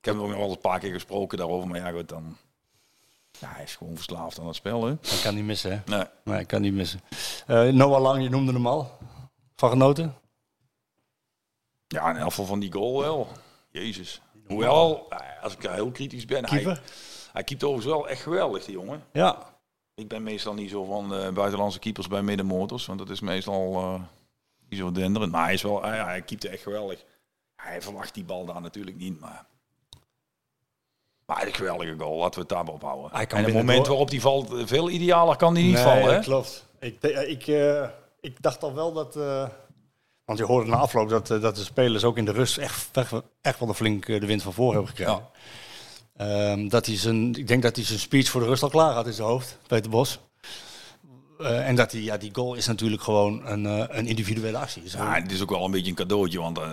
Ik heb hem ook nog wel een paar keer gesproken daarover. Maar ja, goed, dan... Ja, hij is gewoon verslaafd aan het spel, hè. Dat kan niet missen, hè? Nee. Nee, kan niet missen. Eh, Noah Lang, je noemde hem al. Van genoten? Ja, in elk geval van die goal wel. Jezus. Hoewel, eh, als ik heel kritisch ben, hij, Keeper? hij keept overigens wel echt geweldig, die jongen. Ja. Ik ben meestal niet zo van eh, buitenlandse keepers bij middenmotors, want dat is meestal eh, niet zo denderend. Maar hij is wel, hij, hij keepte echt geweldig. Hij verwacht die bal daar natuurlijk niet, maar... Maar een geweldige goal, laten we het daarbij ophouden. Hij kan en het moment waarop die valt, veel idealer kan die niet nee, vallen, hè? dat klopt. Ik, eh, ik, eh, ik dacht al wel dat... eh, want je hoorde na afloop dat, dat de spelers ook in de rust echt, echt, echt wel een flink de wind van voor hebben gekregen. Ehm, dat hij zijn, ik denk dat hij zijn speech voor de rust al klaar had in zijn hoofd, Peter Bos. Eh, en dat hij, ja, die goal is natuurlijk gewoon een, eh, een individuele actie. Zo- Ja, het is ook wel een beetje een cadeautje, want uh,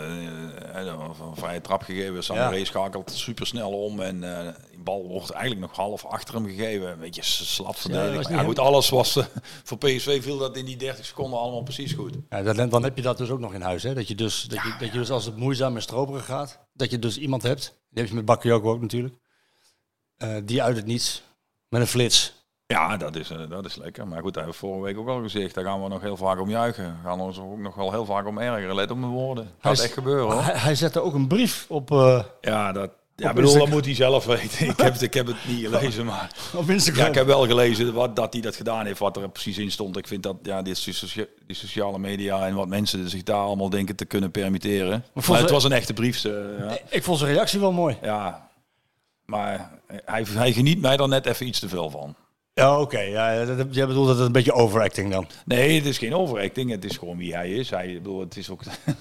een vrije trap gegeven. Samuel Ja. schakelt super snel om en eh die bal wordt eigenlijk nog half achter hem gegeven. Een beetje slap Ja, was Ja, goed, alles was voor PSV viel dat in die 30 seconden allemaal precies goed. Ja, dan, dan heb je dat dus ook nog in huis. Hè? Dat, je dus, dat, je, dat je dus als het moeizaam en stroperig gaat, dat je dus iemand hebt, die heb je met Bakayoko ook natuurlijk, eh, die uit het niets, met een flits. Ja, dat is, eh, dat is lekker. Maar goed, dat hebben we vorige week ook al gezegd. Daar gaan we nog heel vaak om juichen. We gaan ons ook nog wel heel vaak om ergeren. Let op mijn woorden. Gaat echt gebeuren hoor. Hij, hij zette ook een brief op, eh, Ja, dat, ja bedoel, dat moet hij zelf weten. ik, heb het, ik heb het niet gelezen, maar... op Instagram. Ja, ik heb wel gelezen wat, dat hij dat gedaan heeft, wat er precies in stond. Ik vind dat ja, die, socia- die sociale media en wat mensen zich daar allemaal denken te kunnen permitteren. Maar, het was een echte brief. ja. Ik vond zijn reactie wel mooi. ja, maar hij, hij geniet mij er net even iets te veel van. Ja, oké. Ja, dat- jij bedoelt dat het een beetje overacting dan. Nee, het is geen overacting. Het is gewoon wie hij is. Hij, bedoel, het is ook, het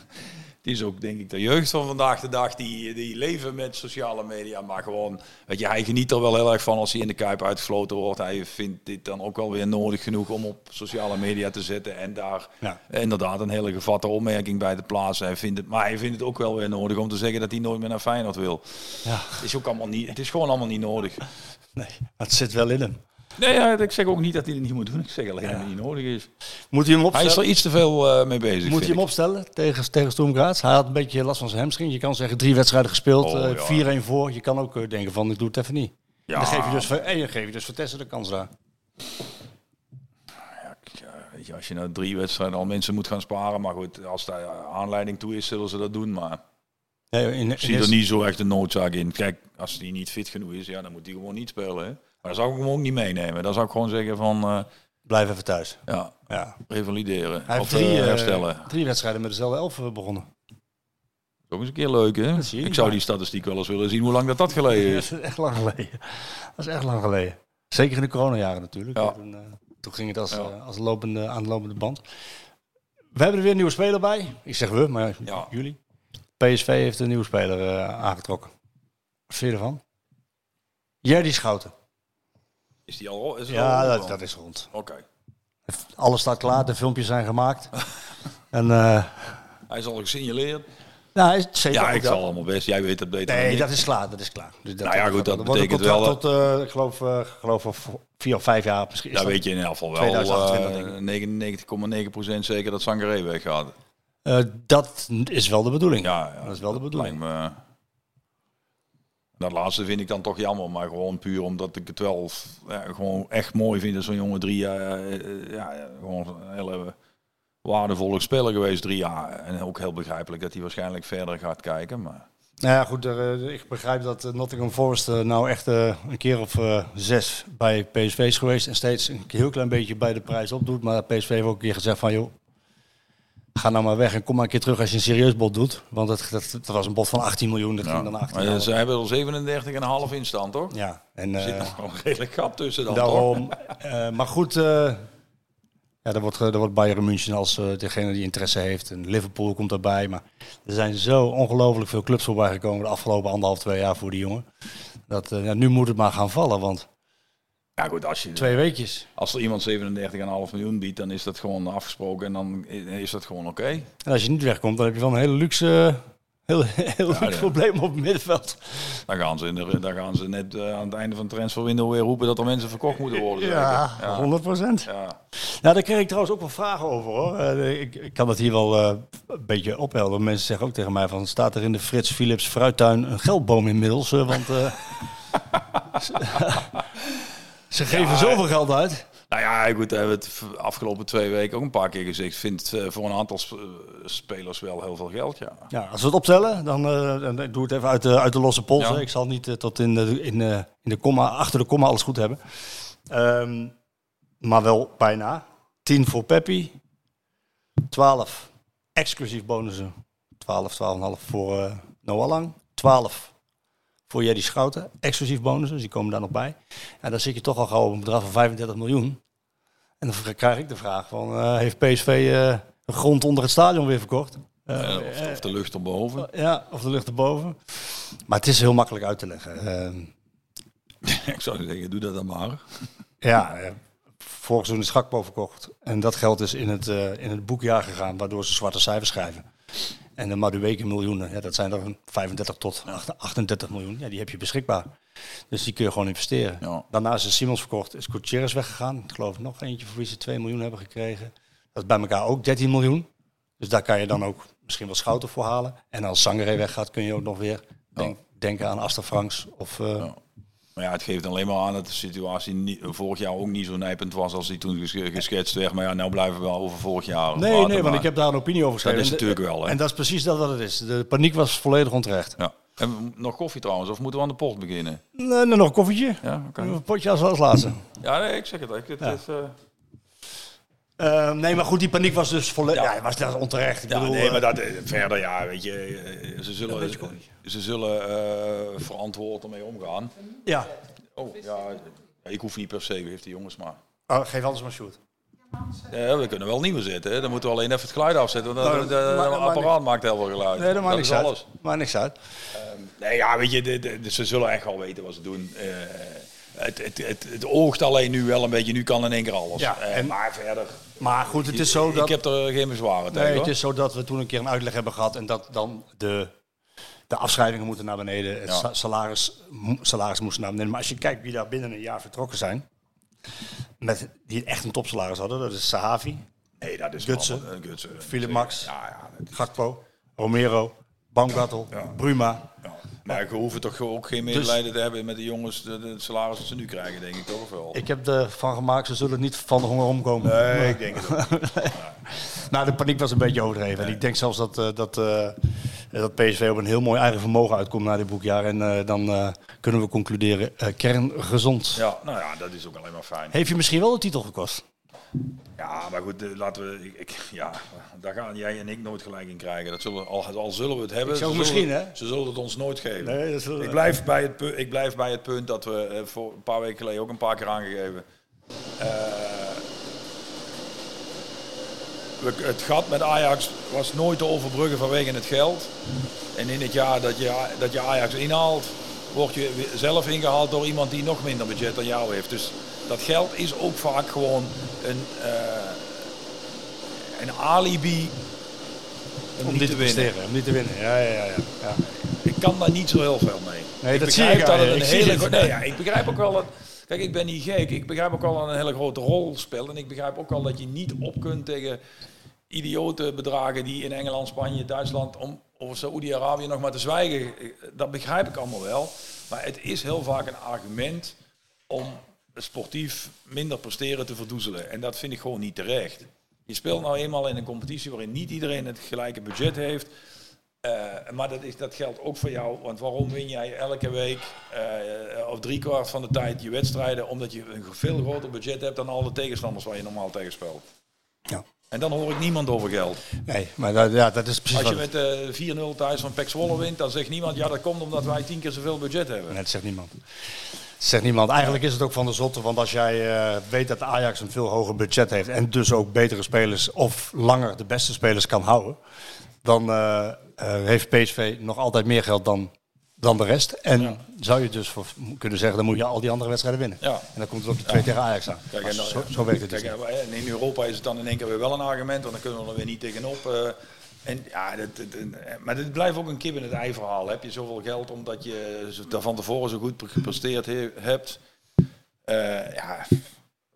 is ook denk ik de jeugd van vandaag de dag die, die leven met sociale media. Maar gewoon, weet je, hij geniet er wel heel erg van als hij in de Kuip uitgefloten wordt. Hij vindt dit dan ook wel weer nodig genoeg om op sociale media te zetten. En daar Ja. inderdaad een hele gevatte opmerking bij te plaatsen. Hij vindt het, maar hij vindt het ook wel weer nodig om te zeggen dat hij nooit meer naar Feyenoord wil. Ja. Het is, ook allemaal niet, het is gewoon allemaal niet nodig. Nee, het zit wel in hem. Nee, ja, ik zeg ook niet dat hij het niet moet doen. Ik zeg alleen dat het niet nodig is. Moet hij hem Hij is opstellen? er iets te veel eh, mee bezig. Moet hij hem ik. opstellen tegen, tegen Sturm Graz? Hij had een beetje last van zijn hamstring. Je kan zeggen drie wedstrijden gespeeld, Oh, eh, ja. 4-1 voor. Je kan ook eh, denken van ik doe het even niet. Ja. Dan geef je dus, voor- en je geeft je dus de kans daar. Ja, je, als je nou drie wedstrijden al mensen moet gaan sparen, maar goed, als daar aanleiding toe is, zullen ze dat doen. Maar Nee, in, ik zie er niet zo echt een noodzaak in. Kijk, als die niet fit genoeg is, ja, dan moet hij gewoon niet spelen. Hè. Maar dan zou ik hem ook niet meenemen. Dan zou ik gewoon zeggen van, eh, Blijf even thuis. ja, Ja. revalideren. Hij heeft of drie, eh, eh, herstellen. drie wedstrijden met dezelfde elf begonnen. Ook eens een keer leuk, hè? je. Ik zou die statistiek wel eens willen zien hoe lang dat, dat geleden Dat is. is echt lang geleden. Dat is echt lang geleden. Zeker in de coronajaren natuurlijk. Ja. Toen, toen ging het als, Ja. als lopende, aan de lopende band. We hebben er weer een nieuwe speler bij. Ik zeg we, maar Ja. jullie. PSV heeft een nieuwe speler aangetrokken. Wat vind je ervan? Jerdy Schouten. Is die al? Is Ja, al dat, dat is rond. Oké. Alles staat klaar, de filmpjes zijn gemaakt. en eh Hij is al gesignaleerd. nou, is zeker Ja, ik dat. zal allemaal best. Jij weet het beter Nee, dat is klaar. Dat is klaar. Dus Nou ja, goed, dat betekent wel, Tot, eh, ik geloof, ik geloof of vier of vijf jaar misschien. Daar dat- weet je in elk geval wel 2028 eh, denk ik. 99,9% zeker dat Sangaré weggaat. Eh, dat is wel de bedoeling. Ja, ja, dat is wel de bedoeling. me- dat laatste vind ik dan toch jammer, maar gewoon puur omdat ik het wel ja, gewoon echt mooi vind dat zo'n jongen drie jaar, eh, eh, ja, gewoon een hele waardevolle speler geweest drie jaar. En ook heel begrijpelijk dat hij waarschijnlijk verder gaat kijken, maar Nou ja, goed. eh, ik begrijp dat Nottingham Forest nou echt een keer of zes bij PSV is geweest. En steeds een heel klein beetje bij de prijs opdoet. Maar PSV heeft ook een keer gezegd van, joh, ga nou maar weg en kom maar een keer terug als je een serieus bod doet. Want dat, dat, dat was een bod van 18 miljoen. Dat ja. ging dan naar 18 Maar ze hebben er 37,5 in staan, toch? Ja, en Er zit eh, nog een redelijk gat tussen dan, daarom. eh, maar goed, eh ja, daar wordt, daar wordt Bayern München als degene die interesse heeft. En Liverpool komt erbij. Maar er zijn zo ongelooflijk veel clubs voorbij gekomen de afgelopen anderhalf, twee jaar voor die jongen. Dat, ja, nu moet het maar gaan vallen, want Ja goed, als, je, twee weekjes. als er iemand 37,5 miljoen biedt, dan is dat gewoon afgesproken en dan is dat gewoon oké. En als je niet wegkomt, dan heb je wel een hele luxe, heel, heel ja. probleem op het middenveld. Dan gaan ze, in de, dan gaan ze net eh, aan het einde van het transferwindow weer roepen dat er mensen verkocht moeten worden. Ja, zeker? ja. 100 procent. Ja. Nou, daar kreeg ik trouwens ook wel vragen over hoor. Eh, ik, ik kan dat hier wel eh, een beetje ophelden. Mensen zeggen ook tegen mij van, staat er in de Frits Philips fruittuin een geldboom inmiddels? Want ze, geven zoveel geld uit. Nou ja, goed, we hebben het de afgelopen twee weken ook een paar keer gezegd. Ik vind eh, voor een aantal eh, spelers wel heel veel geld, ja. Ja, als we het optellen, dan, dan doe ik het even uit de, uit de losse pols. Ja. hè. Ik zal niet tot in de, in, in de komma, achter de komma alles goed hebben. Ehm, maar wel bijna. 10 voor Peppi. 12 exclusief bonussen. 12, 12,5 voor Noah Lang. 12 voor Jerry Schouten. Exclusief bonussen, die komen daar nog bij. Ja, dan zit je toch al gauw op een bedrag van 35 miljoen. En dan krijg ik de vraag van, eh, heeft PSV eh, de grond onder het stadion weer verkocht? Eh, Ja, of, of de lucht erboven. ja, of de lucht erboven. Maar het is heel makkelijk uit te leggen. Ehm, ik zou zeggen, doe dat dan maar. ja, eh, vorig seizoen is Gakpo verkocht. En dat geld is in het, eh, in het boekjaar gegaan, waardoor ze zwarte cijfers schrijven. En de Madueke miljoenen, ja, dat zijn er 35 tot 38 miljoen. Ja, die heb je beschikbaar. Dus die kun je gewoon investeren. Ja. Daarna is de Simons verkocht, is Gutierrez weggegaan. Ik geloof nog eentje voor wie ze 2 miljoen hebben gekregen. Dat is bij elkaar ook 13 miljoen. Dus daar kan je dan ook misschien wel Schouten voor halen. En als Sangaré weggaat, kun je ook nog weer denk- denken aan Aster Franks. Of, eh. Maar ja, het geeft alleen maar aan dat de situatie niet, vorig jaar ook niet zo nijpend was als die toen ges- geschetst werd. Maar ja, nou blijven we wel over vorig jaar Nee, nee, want maar- ik heb daar een opinie over geschreven. Dat is natuurlijk wel, hè. En dat is precies dat wat het is. De paniek was volledig onterecht. Ja. En nog koffie trouwens, of moeten we aan de post beginnen? Nee, nee, nog een koffietje. Ja, oké. Een potje als, als laatste. Ja, nee, ik zeg het. Ik, het Ja. is, eh, Eh, nee, maar goed, die paniek was dus volledig... Ja, was, dat onterecht. Ik ja, bedoel, nee, eh, maar dat, eh, verder, ja, weet je, eh, ze zullen, weet je ze zullen eh, verantwoord ermee omgaan. Ja. Oh, ja, ik hoef niet per se, heeft die jongens maar. Oh, geef anders maar shoot. Ja, we kunnen wel nieuwe zetten, hè. dan moeten we alleen even het geluid afzetten, want Nou, het maar- apparaat maakt heel veel geluid. Nee, dat maakt niks uit. alles. Maakt niks uit. Nee, ja, weet je, de, de- de- ze zullen echt wel weten wat ze doen. Het, het, het, het oogt alleen nu wel een beetje, nu kan in één keer alles. Ja, Eh, en- maar verder, Maar goed, het is zo dat... ik heb er geen bezwaren tegen. Nee, het is zo dat we toen een keer een uitleg hebben gehad en dat dan de, de afschrijvingen moeten naar beneden, het Ja. salaris, salaris moest naar beneden. Maar als je kijkt wie daar binnen een jaar vertrokken zijn, met, die echt een topsalaris hadden, dat is Sahavi, Nee, dat is Gutsen. Philip Max, Ja, ja, Gakpo, Romero, Baumgartel. Bruma. Maar je hoeft toch ook geen medelijden te hebben met de jongens, de, de salaris dat ze nu krijgen, denk ik toch of wel? Ik heb ervan gemaakt, ze zullen niet van de honger omkomen. Nee, ik denk het ook. Nou, de paniek was een beetje overdreven. En ik denk zelfs dat, eh, dat, eh, dat PSV op een heel mooi eigen vermogen uitkomt na dit boekjaar. En eh, dan kunnen we concluderen, kerngezond. Ja, nou ja, dat is ook alleen maar fijn. Heeft je misschien wel de titel gekost? Ja, maar goed, eh, laten we. Ik, ik- ja, daar gaan jij en ik nooit gelijk in krijgen. Dat zullen, al, al zullen we het hebben. Ze misschien, zullen, hè? Ze zullen het ons nooit geven. Nee, dat zullen ik, blijf bij het, pu- ik blijf bij het punt dat we eh, voor een paar weken geleden ook een paar keer aangegeven. We- het gat met Ajax was nooit te overbruggen vanwege het geld. En in het jaar dat je, dat je Ajax inhaalt, word je zelf ingehaald door iemand die nog minder budget dan jou heeft. Dus dat geld is ook vaak gewoon een, eh, een alibi om, Om niet dit te te winnen. om niet te winnen. Ja, ja, ja. ja. ja. Ik kan daar niet zo heel veel mee. Nee, ik dat zie ik dat het een Ik hele nee, ja, ik begrijp ook wel dat. Kijk, ik ben niet gek. Ik begrijp ook wel dat een hele grote rol speelt. En ik begrijp ook wel dat je niet op kunt tegen idiote bedragen die in Engeland, Spanje, Duitsland om over Saoedi-Arabië nog maar te zwijgen. Dat begrijp ik allemaal wel. Maar het is heel vaak een argument om sportief minder presteren te verdoezelen. En dat vind ik gewoon niet terecht. Je speelt nou eenmaal in een competitie waarin niet iedereen het gelijke budget heeft. Eh, maar dat, is, dat geldt ook voor jou. Want waarom win jij elke week eh, of driekwart van de tijd je wedstrijden? Omdat je een veel groter budget hebt dan alle tegenstanders waar je normaal tegen speelt. Ja. En dan hoor ik niemand over geld. Nee, maar dat, ja, dat is precies Als je met eh 4-0 thuis van Pek Zwolle wint, dan zegt niemand... ja, dat komt omdat wij tien keer zoveel budget hebben. Nee, dat zegt niemand. Zegt niemand. Eigenlijk is het ook van de zotte, want als jij eh, weet dat Ajax een veel hoger budget heeft en dus ook betere spelers of langer de beste spelers kan houden, dan eh, eh, heeft PSV nog altijd meer geld dan, dan de rest. En zou je dus voor, kunnen zeggen, dan moet je al die andere wedstrijden winnen. Ja. En dan komt het op de twee tegen Ajax aan. Kijk, Maar en dan- zo, zo werkt het dus Kijk, en in Europa is het dan in één keer weer wel een argument, want dan kunnen we er weer niet tegenop. En ja, dat, maar dit blijft ook een kip in het ei verhaal. Heb je zoveel geld omdat je daar van tevoren zo goed gepresteerd he- hebt? Eh, ja,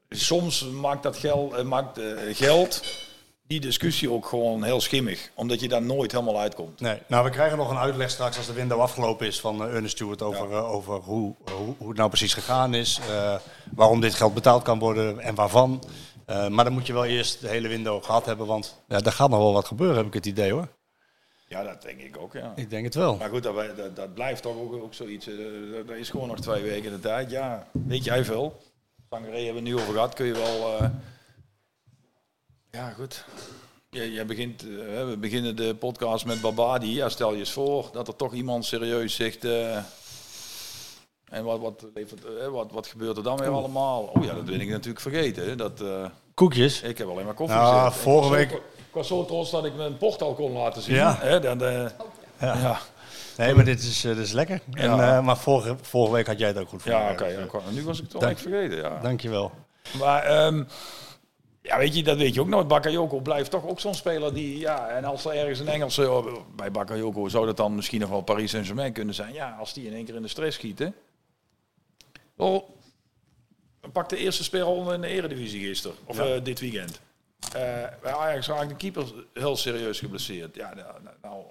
soms maakt dat geld, eh, maakt, eh, geld die discussie ook gewoon heel schimmig, omdat je daar nooit helemaal uitkomt. Nee, nou we krijgen nog een uitleg straks als de window afgelopen is van uh, Ernest Stewart over, over hoe, hoe, hoe het nou precies gegaan is, waarom dit geld betaald kan worden en waarvan. Eh, maar dan moet je wel eerst de hele window gehad hebben, want ja, daar gaat nog wel wat gebeuren, heb ik het idee hoor. Ja, dat denk ik ook, ja. Ik denk het wel. Maar goed, dat, dat, dat blijft toch ook, ook zoiets. eh, dat- dat is gewoon nog twee weken de tijd. Ja, weet jij veel? Sangaré hebben we nu over gehad. Kun je wel... eh, Ja, goed. Je, je begint, eh, we beginnen de podcast met Babadi. Ja, stel je eens voor dat er toch iemand serieus zegt... eh, en wat, wat, eh, wat, wat gebeurt er dan weer allemaal? Oh ja, dat ben ik natuurlijk vergeten. hè. Dat, eh, Koekjes. Ik heb alleen maar koffie Nou, gezet. vorige Ik was zo- week- Ik was zo trots dat ik mijn portal kon laten zien. Ja. Hè, dan, eh, Ja. ja. Nee, maar dit is, eh, dit is lekker. En, Ja. eh, maar vorige, vorige week had jij het ook goed voor. Ja, oké. ja, nu was ik het toch Dank- echt vergeten. Ja. Dankjewel. Maar ehm, ja, weet je, dat weet je ook nooit. Bakayoko blijft toch ook zo'n speler die... Ja, en als er ergens een Engelse... oh, Bij Bakayoko zou dat dan misschien nog wel Paris Saint-Germain kunnen zijn. Ja, als die in één keer in de stress schieten. Oh, pak de eerste speler in de eredivisie gisteren. Of Ja. eh, dit weekend. Eh bij Ajax raakt de keeper heel serieus geblesseerd. Ja, nou, nou, nou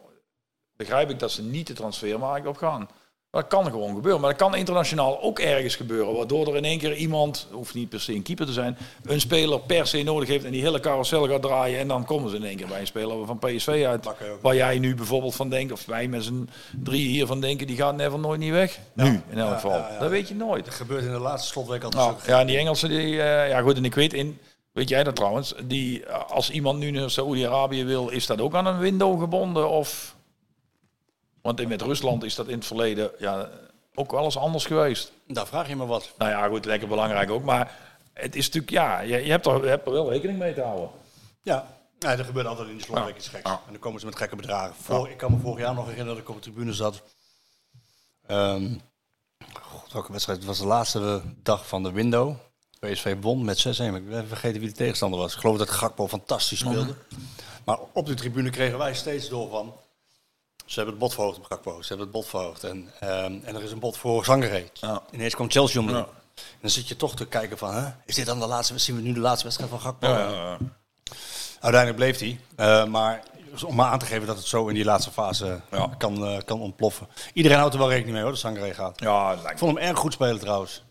begrijp ik dat ze niet de transfermarkt op gaan. Dat kan gewoon gebeuren. Maar dat kan internationaal ook ergens gebeuren. Waardoor er in één keer iemand, hoeft niet per se een keeper te zijn, een speler per se nodig heeft en die hele carousel gaat draaien. En dan komen ze in één keer bij een speler van PSV uit. Waar jij nu bijvoorbeeld van denkt, of wij met z'n drie hier van denken, die gaat never nooit niet weg. Nu, in elk geval. Dat weet je nooit. Dat gebeurt in de laatste slotweek altijd. Nou, ja, en die Engelsen, die, eh, ja goed, en ik weet in, weet jij dat trouwens, die, eh, als iemand nu naar Saoedi-Arabië wil, is dat ook aan een window gebonden? Of, want in- met Rusland is dat in het verleden ja, ook wel eens anders geweest. Daar vraag je me wat. Nou ja, goed, lekker belangrijk ook, maar het is natuurlijk, ja, je, je, hebt, er, je hebt er wel rekening mee te houden. Ja, ja dat gebeurt altijd in de slotweek iets geks. En dan komen ze met gekke bedragen. Vor, Ik kan me vorig jaar nog herinneren dat ik op de tribune zat. Ehm God, welke wedstrijd? Het was de laatste dag van de window. PSV won met 6-1. maar Ik ben vergeten wie de tegenstander was. Ik geloof dat Gakpo fantastisch speelde. Maar op de tribune kregen wij steeds door van... Ze hebben het bot verhoogd op Gakpo. Ze hebben het bot verhoogd. En, ehm, en er is een bot voor Zangeré. Ja. Ineens kwam Chelsea om Ja. En dan zit je toch te kijken van... Hè, is dit dan de laatste... Zien we nu de laatste wedstrijd van Gakpo? Uiteindelijk bleef hij. Eh, maar om maar aan te geven dat het zo in die laatste fase Ja. kan, eh, kan ontploffen. Iedereen houdt er wel rekening mee hoor, dat Sangaré gaat. Ja, Ik vond hem erg goed spelen trouwens.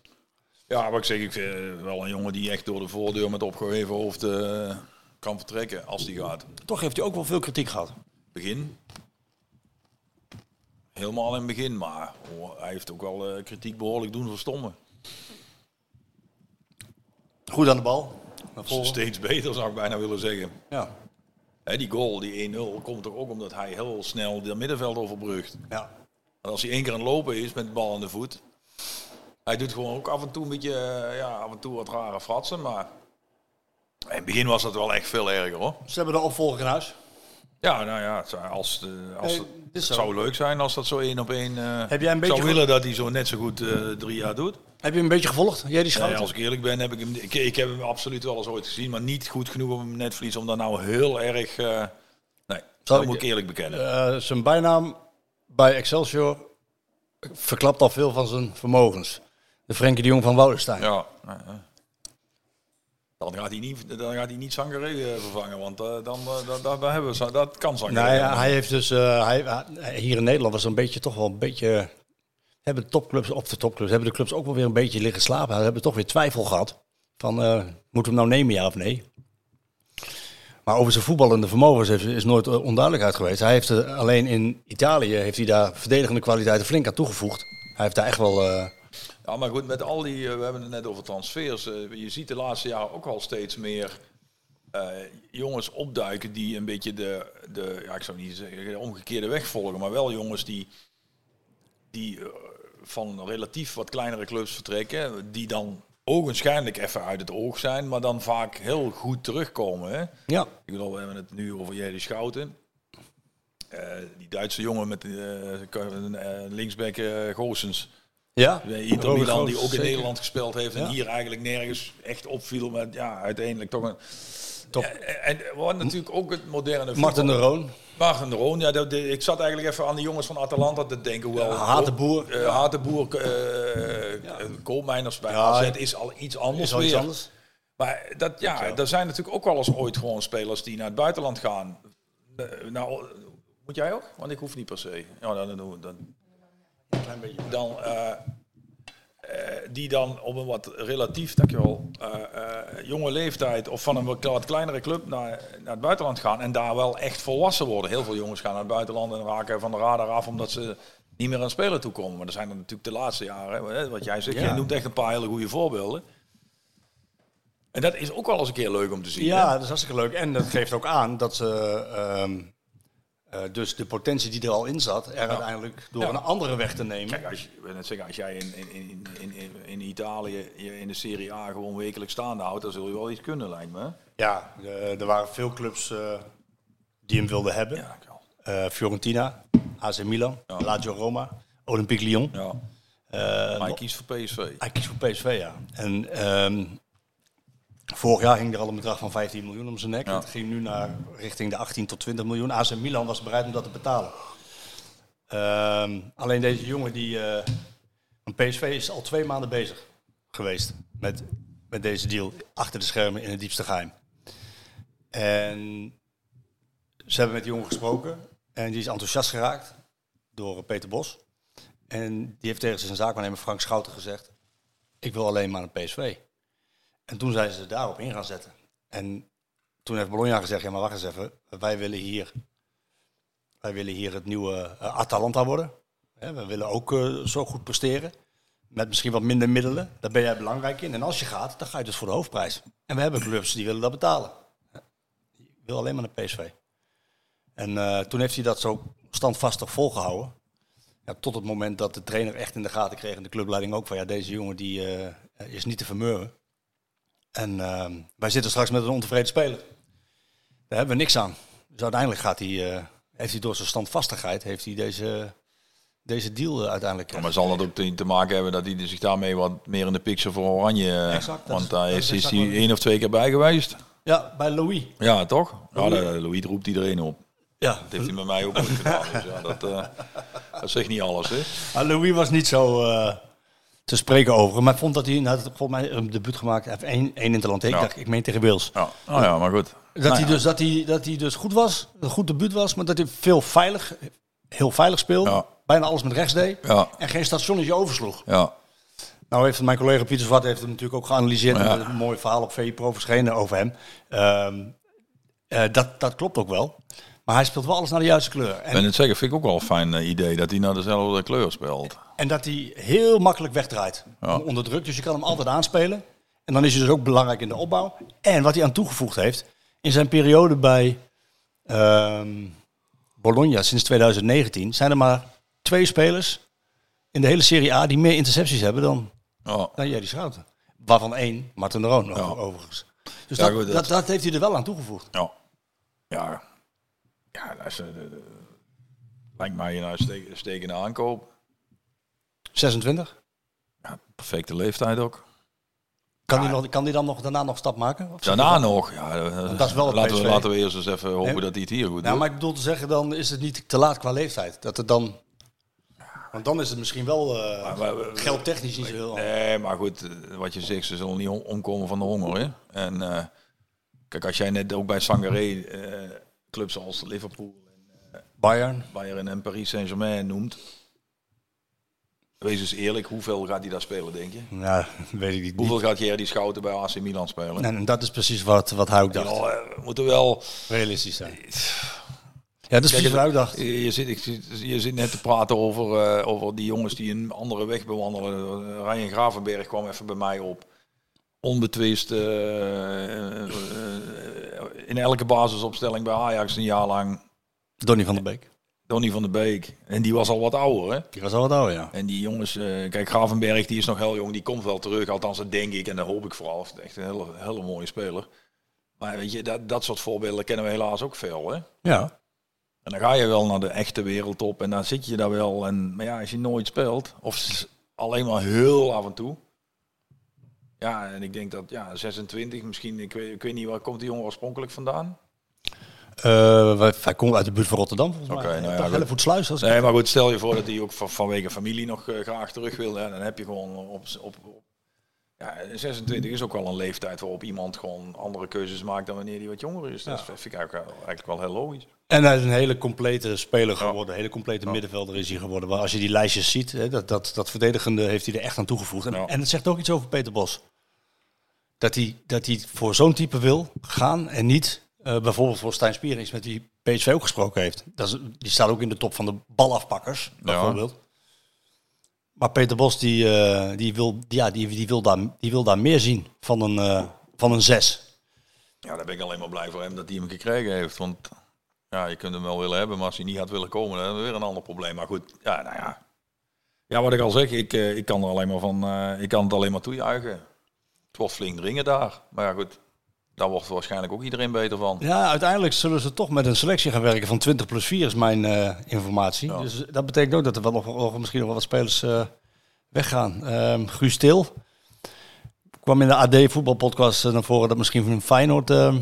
Ja, wat ik zeg, ik vind eh, wel een jongen die echt door de voordeur met opgeheven hoofd eh, kan vertrekken als die gaat. Toch heeft hij ook wel veel kritiek gehad. Begin. Helemaal in het begin, maar oh, hij heeft ook wel eh, kritiek behoorlijk doen verstommen. Goed aan de bal. Steeds beter zou ik bijna willen zeggen. Ja. Hè, die goal, die 1-0, komt toch ook omdat hij heel snel dat middenveld overbrugt. ja. En als hij één keer aan het lopen is met de bal aan de voet. Hij doet gewoon ook af en toe een beetje, eh, ja, af en toe wat rare fratsen. Maar in het begin was dat wel echt veel erger hoor. Ze hebben de opvolger in huis. Ja, nou ja, als, de, als het, zou leuk zijn als dat zo één op één. eh, Heb jij een beetje zou willen dat hij zo net zo goed eh, drie jaar doet. Heb je hem een beetje gevolgd? Jij die Nee, als ik eerlijk ben, heb ik hem. Ik, ik heb hem absoluut wel eens ooit gezien, maar niet goed genoeg op mijn netvlies om daar nou heel erg. eh, nee, dat ik- moet ik eerlijk bekennen. Eh, zijn bijnaam bij Excelsior verklapt al veel van zijn vermogens. De Frenkie de Jong van Woudenstein. Ja. Dan gaat hij niet, dan gaat hij niet eh, vervangen, want eh, dan, hebben we, dat kan Sangaré. Nou ja, hij heeft dus hij, hier in Nederland was een beetje toch wel een beetje hebben de topclubs of de topclubs hebben de clubs ook wel weer een beetje liggen slapen. Ze hebben toch weer twijfel gehad van moeten we hem nou nemen ja of nee. Maar over zijn voetballende vermogens is, nooit onduidelijkheid geweest. Hij heeft alleen in Italië heeft hij daar verdedigende kwaliteiten flink aan toegevoegd. Hij heeft daar echt wel Ja, maar goed, met al die, eh, we hebben het net over transfers. eh, je ziet de laatste jaren ook al steeds meer eh, jongens opduiken die een beetje de, de, ja, ik zou niet zeggen de omgekeerde weg volgen, maar wel jongens die, die van relatief wat kleinere clubs vertrekken, die dan ogenschijnlijk even uit het oog zijn, maar dan vaak heel goed terugkomen. Hè? ja. Ik bedoel, we hebben het nu over Jerry Schouten. Die Duitse jongen met uh, Goossens. Ja, Inter Robert Milan, die ook in zeker. Nederland gespeeld heeft en Ja. hier eigenlijk nergens echt opviel. Maar ja, uiteindelijk toch een... Top. Ja, en wat natuurlijk ook het moderne Martin de Roon. Martin de Roon, ja, dat- ik zat eigenlijk even aan de jongens van Atalanta te denken. Hoewel Ja, Hatenboer. eh, Hatenboer, eh, eh, Koolmijners bij Ja, AZ is al iets anders Is al iets weer. anders. Maar dat, ja, er zijn natuurlijk ook wel eens ooit gewoon spelers die naar het buitenland gaan. Eh, nou, moet jij ook? Want ik hoef niet per se. Ja, dan, dan, dan, Klein beetje. dan eh, eh, die dan op een wat relatief, dankjewel, eh jonge leeftijd of van een wat, kleinere club naar, naar het buitenland gaan en daar wel echt volwassen worden. Heel veel jongens gaan naar het buitenland en raken van de radar af omdat ze niet meer aan spelen toekomen. Maar er zijn er natuurlijk de laatste jaren, hè, wat jij zegt, Ja. jij noemt echt een paar hele goede voorbeelden. En dat is ook wel eens een keer leuk om te zien. Ja, hè? dat is hartstikke leuk. En dat geeft ook aan dat ze. ehm, Eh, dus de potentie die er al in zat, er uiteindelijk door Ja. een andere weg te nemen. Kijk, als je, net zeggen, als jij in, in, in, in, in, Italië je in de Serie A gewoon wekelijks staande houdt, dan zul je wel iets kunnen, lijkt me. Ja, eh, er waren veel clubs eh, die hem wilden hebben. Ja, Fiorentina, AC Milan, Ja. Lazio Roma, Olympique Lyon. Ja. Maar hij kiest voor PSV. hij kiest voor PSV, ja. En ehm, vorig jaar hing er al een bedrag van 15 miljoen om zijn nek. Ja. Het ging nu naar richting de 18 tot 20 miljoen. AC Milan was bereid om dat te betalen. Ehm, alleen deze jongen die... eh, want PSV is al twee maanden bezig geweest met, met deze deal. Achter de schermen in het diepste geheim. En ze hebben met die jongen gesproken. En die is enthousiast geraakt door eh, Peter Bos. En die heeft tegen zijn zaakwaarnemer Frank Schouten gezegd... ik wil alleen maar een PSV. En toen zijn ze daarop in gaan zetten. En toen heeft Bologna gezegd... ja, maar wacht eens even. Wij willen hier, wij willen hier het nieuwe eh, Atalanta worden. We willen ook eh, zo goed presteren. Met misschien wat minder middelen. Daar ben jij belangrijk in. En als je gaat, dan ga je dus voor de hoofdprijs. En we hebben clubs die willen dat betalen. Ik wil alleen maar een PSV. En eh, toen heeft hij dat zo standvastig volgehouden. Ja, tot het moment dat de trainer echt in de gaten kreeg en de clubleiding ook van ja, deze jongen die is niet te vermeuren. En ehm, wij zitten straks met een ontevreden speler. Daar hebben we niks aan. Dus uiteindelijk gaat hij, eh, heeft hij door zijn standvastigheid heeft hij deze, deze deal eh, uiteindelijk. Ja, maar zal dat ook te, maken hebben dat hij zich daarmee wat meer in de picture voor Oranje... eh, Exact, want is- daar is, is hij één of twee keer bij geweest. Ja, bij Louis. Ja, toch? Ja, de- Louis roept iedereen op. Ja, Dat heeft hij met mij ook gedaan. Dus ja, dat, dat zegt niet alles, hè? Ah, Louis was niet zo te spreken over. Maar ik vond dat hij, had volgens mij een debuut gemaakt. Heeft één, één interland. Ik Ja. dacht, ik meen tegen Wales. Ja, oh ja maar goed. Dat, Nou hij ja. dus, dat, hij, dat hij dus goed was, een goed debuut was, maar dat hij veel veilig, heel veilig speelde. Ja. Bijna alles met rechts deed. En geen stationnetje oversloeg. ja. Nou heeft mijn collega Pieter Zwart heeft het natuurlijk ook geanalyseerd. En een mooi verhaal op VI Pro verschenen over hem. Ehm, eh, dat, dat klopt ook wel. Maar hij speelt wel alles naar de juiste kleur. En, ben het zeggen, vind ik ook wel een fijn eh, idee dat hij naar dezelfde kleur speelt. en dat hij heel makkelijk wegdraait. Ja. Onder druk. Dus je kan hem altijd aanspelen. En dan is hij dus ook belangrijk in de opbouw. En wat hij aan toegevoegd heeft. In zijn periode bij ehm, Bologna sinds 2019 zijn er maar twee spelers in de hele Serie A die meer intercepties hebben dan, Ja. dan Jerry Schouten. Waarvan één, Martin de Roon Ja. overigens. Dus Ja, dat, goed, dat- dat, dat heeft hij er wel aan toegevoegd. Ja. Ja. Ja, dat is, eh, lijkt mij een uitstekende stekende aankoop. 26. Ja, perfecte leeftijd ook. Kan, hij nog, kan hij dan nog, daarna nog stap maken? Of Daarna nog. Ja, dat is wel het laten, we, laten we eerst eens even hopen Nee. dat hij het hier goed Ja, doet. maar ik bedoel te zeggen, dan is het niet te laat qua leeftijd. Dat het dan... Want dan is het misschien wel eh Maar we- geldtechnisch niet zo heel... Nee, maar goed, eh, wat je zegt, ze zullen niet om- omkomen van de honger. Hè? En eh, kijk, als jij net ook bij Sangaré eh, clubs als Liverpool, Bayern. Bayern en Paris Saint-Germain noemt. Wees eens eerlijk, hoeveel gaat hij daar spelen, denk je? Ja, weet ik niet. Hoeveel gaat Jerry Schouten bij AC Milan spelen? En dat is precies wat, wat hij ook dacht. Ja, eh, we moeten wel... Realistisch zijn. Ja, dat is precies wat ook dacht. Je, zit, ik zit- je zit net te praten over, eh, over die jongens die een andere weg bewandelen. Eh, Ryan Gravenberg kwam even bij mij op. Onbetwist eh, eh, eh, in elke basisopstelling bij Ajax een jaar lang. Donny van der Beek. Donny van der Beek. En die was al wat ouder, hè? Die was al wat ouder, ja. En die jongens, eh, kijk, Gravenberg die is nog heel jong, die komt wel terug. Althans, dat denk ik en dat hoop ik vooral. Echt een hele, hele mooie speler. Maar weet je, dat, dat soort voorbeelden kennen we helaas ook veel, hè? Ja. En dan ga je wel naar de echte wereldtop en dan zit je daar wel. En, maar ja, als je nooit speelt, of alleen maar heel af en toe. Ja, en ik denk dat ja, 26 misschien, ik weet, ik weet niet waar komt die jongen oorspronkelijk vandaan. Eh, wij- hij komt uit de buurt van Rotterdam, volgens Oké, mij. nou ja. Als ik- Nee, maar goed, stel je voor dat hij ook van, vanwege familie nog eh, graag terug wil. Hè, dan heb je gewoon op, op, op. Ja, 26 is ook wel een leeftijd waarop iemand gewoon andere keuzes maakt dan wanneer hij wat jonger is. Dat vind ik eigenlijk, wel- eigenlijk wel heel logisch. En hij is een hele complete speler geworden. Een hele complete middenvelder is hij geworden. Maar als je die lijstjes ziet, hè, dat, dat, dat verdedigende heeft hij er echt aan toegevoegd. En, en het zegt ook iets over Peter Bos. Dat hij, dat hij voor zo'n type wil gaan en niet eh, bijvoorbeeld voor Stijn Spierings, met wie PSV ook gesproken heeft. Dat is, die staat ook in de top van de balafpakkers, bijvoorbeeld. Maar Peter Bos, die, eh, die, wil, ja, die, die, wil daar, die wil daar meer zien van een, eh, van een zes. Ja, daar ben ik alleen maar blij voor hem dat hij hem gekregen heeft. Want Ja, je kunt hem wel willen hebben, maar als hij niet gaat willen komen, dan hebben we weer een ander probleem. Maar goed, ja, nou ja. Ja, wat ik al zeg, ik, eh, ik kan er alleen maar van, ik kan het alleen maar toejuichen. Het wordt flink dringen daar. Maar ja, goed, daar wordt waarschijnlijk ook iedereen beter van. Ja, uiteindelijk zullen ze toch met een selectie gaan werken van 20 plus 4 is mijn eh, informatie. Ja. Dus dat betekent ook dat er wel nog, nog misschien nog wel wat spelers eh, weggaan. Ehm Guus Til kwam in de AD voetbalpodcast eh, naar voren dat misschien van Feyenoord... eh,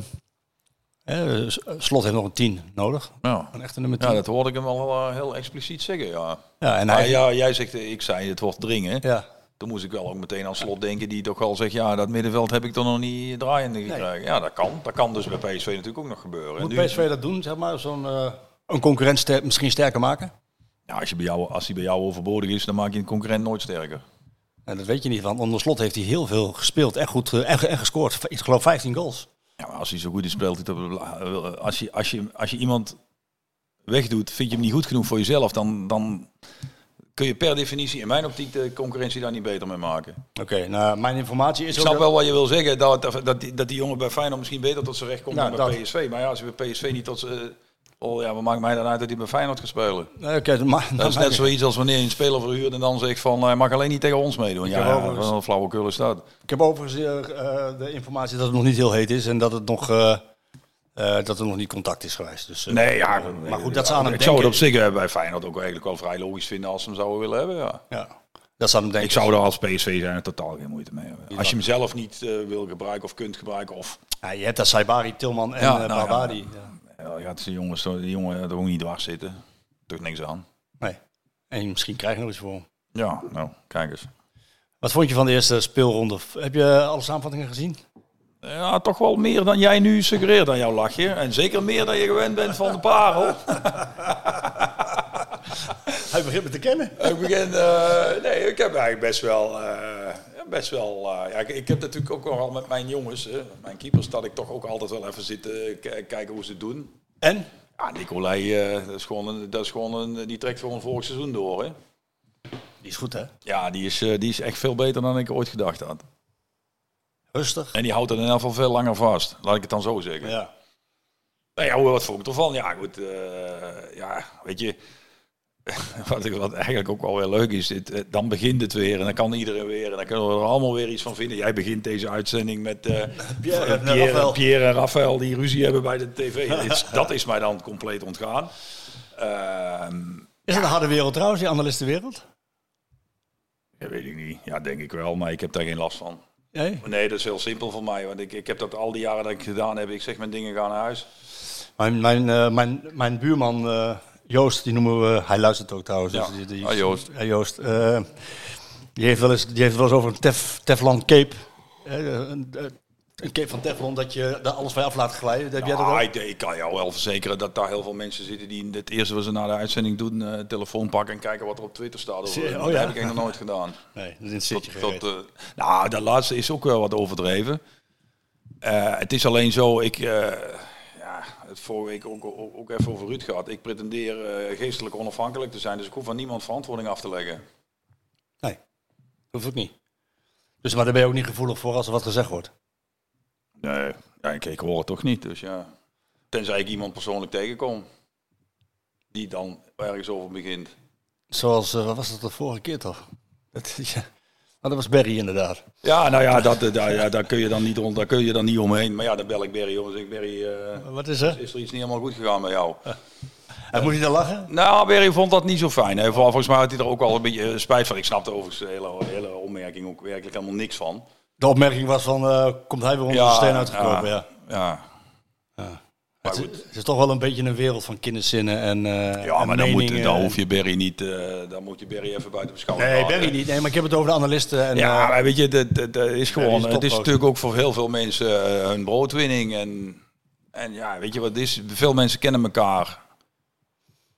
S- Slot heeft nog een 10 nodig. Ja, Een echte nummer 10. ja dat hoorde ik hem eh, heel expliciet zeggen, ja. Ja, en hij, ja, jij zegt, eh, ik zei het wordt dringen. ja. Toen moest ik wel ook meteen aan slot denken, die toch al zegt, ja, dat middenveld heb ik toch nog niet draaiende gekregen. Ja, dat kan. Dat kan dus bij PSV natuurlijk ook nog gebeuren. En Moet nu- PSV dat doen, zeg maar? Zo'n eh, een concurrent ster- misschien sterker maken? Ja, als, je bij jou, als hij bij jou overbodig is, dan maak je een concurrent nooit sterker. Nou, dat weet je niet, want onder slot heeft hij heel veel gespeeld en goed eh, en, en gescoord. Ik geloof 15 goals. Ja, maar als hij zo goed is, speelt hij als je, als, je, als je iemand wegdoet, vind je hem niet goed genoeg voor jezelf, dan, dan kun je per definitie in mijn optiek de concurrentie daar niet beter mee maken. Oké, nou, mijn informatie is Ik ook snap dat- wel wat je wil zeggen, dat, dat, dat, die, dat die jongen bij Feyenoord misschien beter tot zijn recht komt Ja, dan bij dat. PSV. Maar ja, als hij bij PSV niet tot zijn... Oh ja, wat maakt mij dan uit dat hij bij Feyenoord gaat spelen? Nee, Oké, maar, Dat is net zoiets als wanneer je een speler verhuurt en dan zegt van, hij mag alleen niet tegen ons meedoen. Ja, heb ja wat een flauwekul is dat. Ik heb overigens eh, eh, de informatie dat het nog niet heel heet is en dat het nog, eh, eh, dat er nog niet contact is geweest. Dus, eh, Nee, ja. maar goed, dat ze aan hem Ik zou het op zich eh, bij Feyenoord ook eigenlijk wel vrij logisch vinden als ze hem zouden willen hebben, ja. Ja, dat hem denken. Ik zou er als PSV zijn er totaal geen moeite mee hebben. Als je hem zelf niet eh, wil gebruiken of kunt gebruiken of... Ja, je hebt daar Saibari, Tilman en Ja, ja, nou ja. Barbadi. Ja. Ja, gaat die jongens, die jongen er ook niet dwars zitten. Toch niks aan. Nee. En misschien krijg je nog iets voor hem. Ja, nou, kijk eens. Wat vond je van de eerste speelronde? Heb je alle samenvattingen gezien? Ja, toch wel meer dan jij nu suggereert aan jouw lachje. En zeker meer dan je gewend bent van de parel. Hij begint me te kennen. ik begin, eh, nee, ik heb eigenlijk best wel, eh, best wel, eh, ja, ik, ik heb natuurlijk ook wel met mijn jongens, mijn keepers, dat ik toch ook altijd wel even zit kijken hoe ze het doen. En? Ja, Nicolai, eh, dat is gewoon, een, dat is gewoon een, die trekt voor een vorig seizoen door, hè. Die is goed, hè? Ja, die is, eh, die is echt veel beter dan ik ooit gedacht had. Rustig. En die houdt het in elk geval veel langer vast. Laat ik het dan zo zeggen. Ja. Nou ja, hoe- wat vond ik ervan? Ja, goed. eh, ja, weet je. Wat, ik, wat eigenlijk ook wel weer leuk is, dit, eh, dan begint het weer en dan kan iedereen weer en dan kunnen we er allemaal weer iets van vinden. Jij begint deze uitzending met eh, Pierre en Pierre, Raphaël. Pierre en Raphaël die ruzie hebben bij de tv. Dat is mij dan compleet ontgaan. Ehm, Is het een harde wereld trouwens, die analistenwereld? ja, weet ik niet. Ja, denk ik wel, maar ik heb daar geen last van. Nee? Nee, dat is heel simpel voor mij. Want ik, ik heb dat al die jaren dat ik gedaan heb. Ik zeg mijn dingen gaan naar huis. Mijn, mijn, eh, mijn, mijn buurman eh, Joost, die noemen we, hij luistert ook trouwens. Ja. Dus die, die, Ah, Joost. Ja, Joost. eh, die, heeft wel eens, die heeft wel eens over een tef, Teflon cape. Een, een cape van Teflon dat je daar alles van af laat glijden. Heb jij dat ik, ik kan jou wel verzekeren dat daar heel veel mensen zitten die het eerste wat ze na de uitzending doen, eh telefoon pakken en kijken wat er op Twitter staat. Oh, dat ja. heb ik nog nooit gedaan. Nee, dat is Dat, dat, eh, nou, dat laatste is ook wel wat overdreven. Eh, het is alleen zo, ik, ja, het vorige week ook, ook, ook even over Ruud gehad. Ik pretendeer geestelijk onafhankelijk te zijn, dus ik hoef van niemand verantwoording af te leggen. Nee, hoeft ook niet. Dus, maar daar ben je ook niet gevoelig voor als er wat gezegd wordt. Nee, ja, ik, ik hoor het toch niet, dus ja. Tenzij ik iemand persoonlijk tegenkom, die dan ergens over begint. Zoals, eh, wat was dat de vorige keer toch? Dat, ja. Maar dat was Barry inderdaad. Ja, nou ja, dat, eh, daar, ja, daar, kun je dan niet, om- daar kun je dan niet omheen. Maar ja, dan bel ik Berry, jongens. Ik, Berry, eh, Wat is er? is er iets niet helemaal goed gegaan bij jou? En moet je dan lachen? Nou, Berry vond dat niet zo fijn. Hè. Vol- Volgens mij had hij er ook al een beetje spijt van. Ik snapte overigens de hele, hele opmerking ook werkelijk helemaal niks van. De opmerking was van, eh, komt hij weer onder de steen uitgekomen? Ja. ja. Maar Het, het is toch wel een beetje een wereld van kinderzinnen en eh Ja, maar dan, moet, dan hoef je Berry niet, eh, dan moet je Berry even buiten beschouwing Nee. Barry niet. Nee, maar ik heb het over de analisten. En, Ja, maar weet je, dat, dat, dat is gewoon, is het is natuurlijk ook voor heel veel mensen hun broodwinning. En, en ja, weet je wat is? Veel mensen kennen elkaar.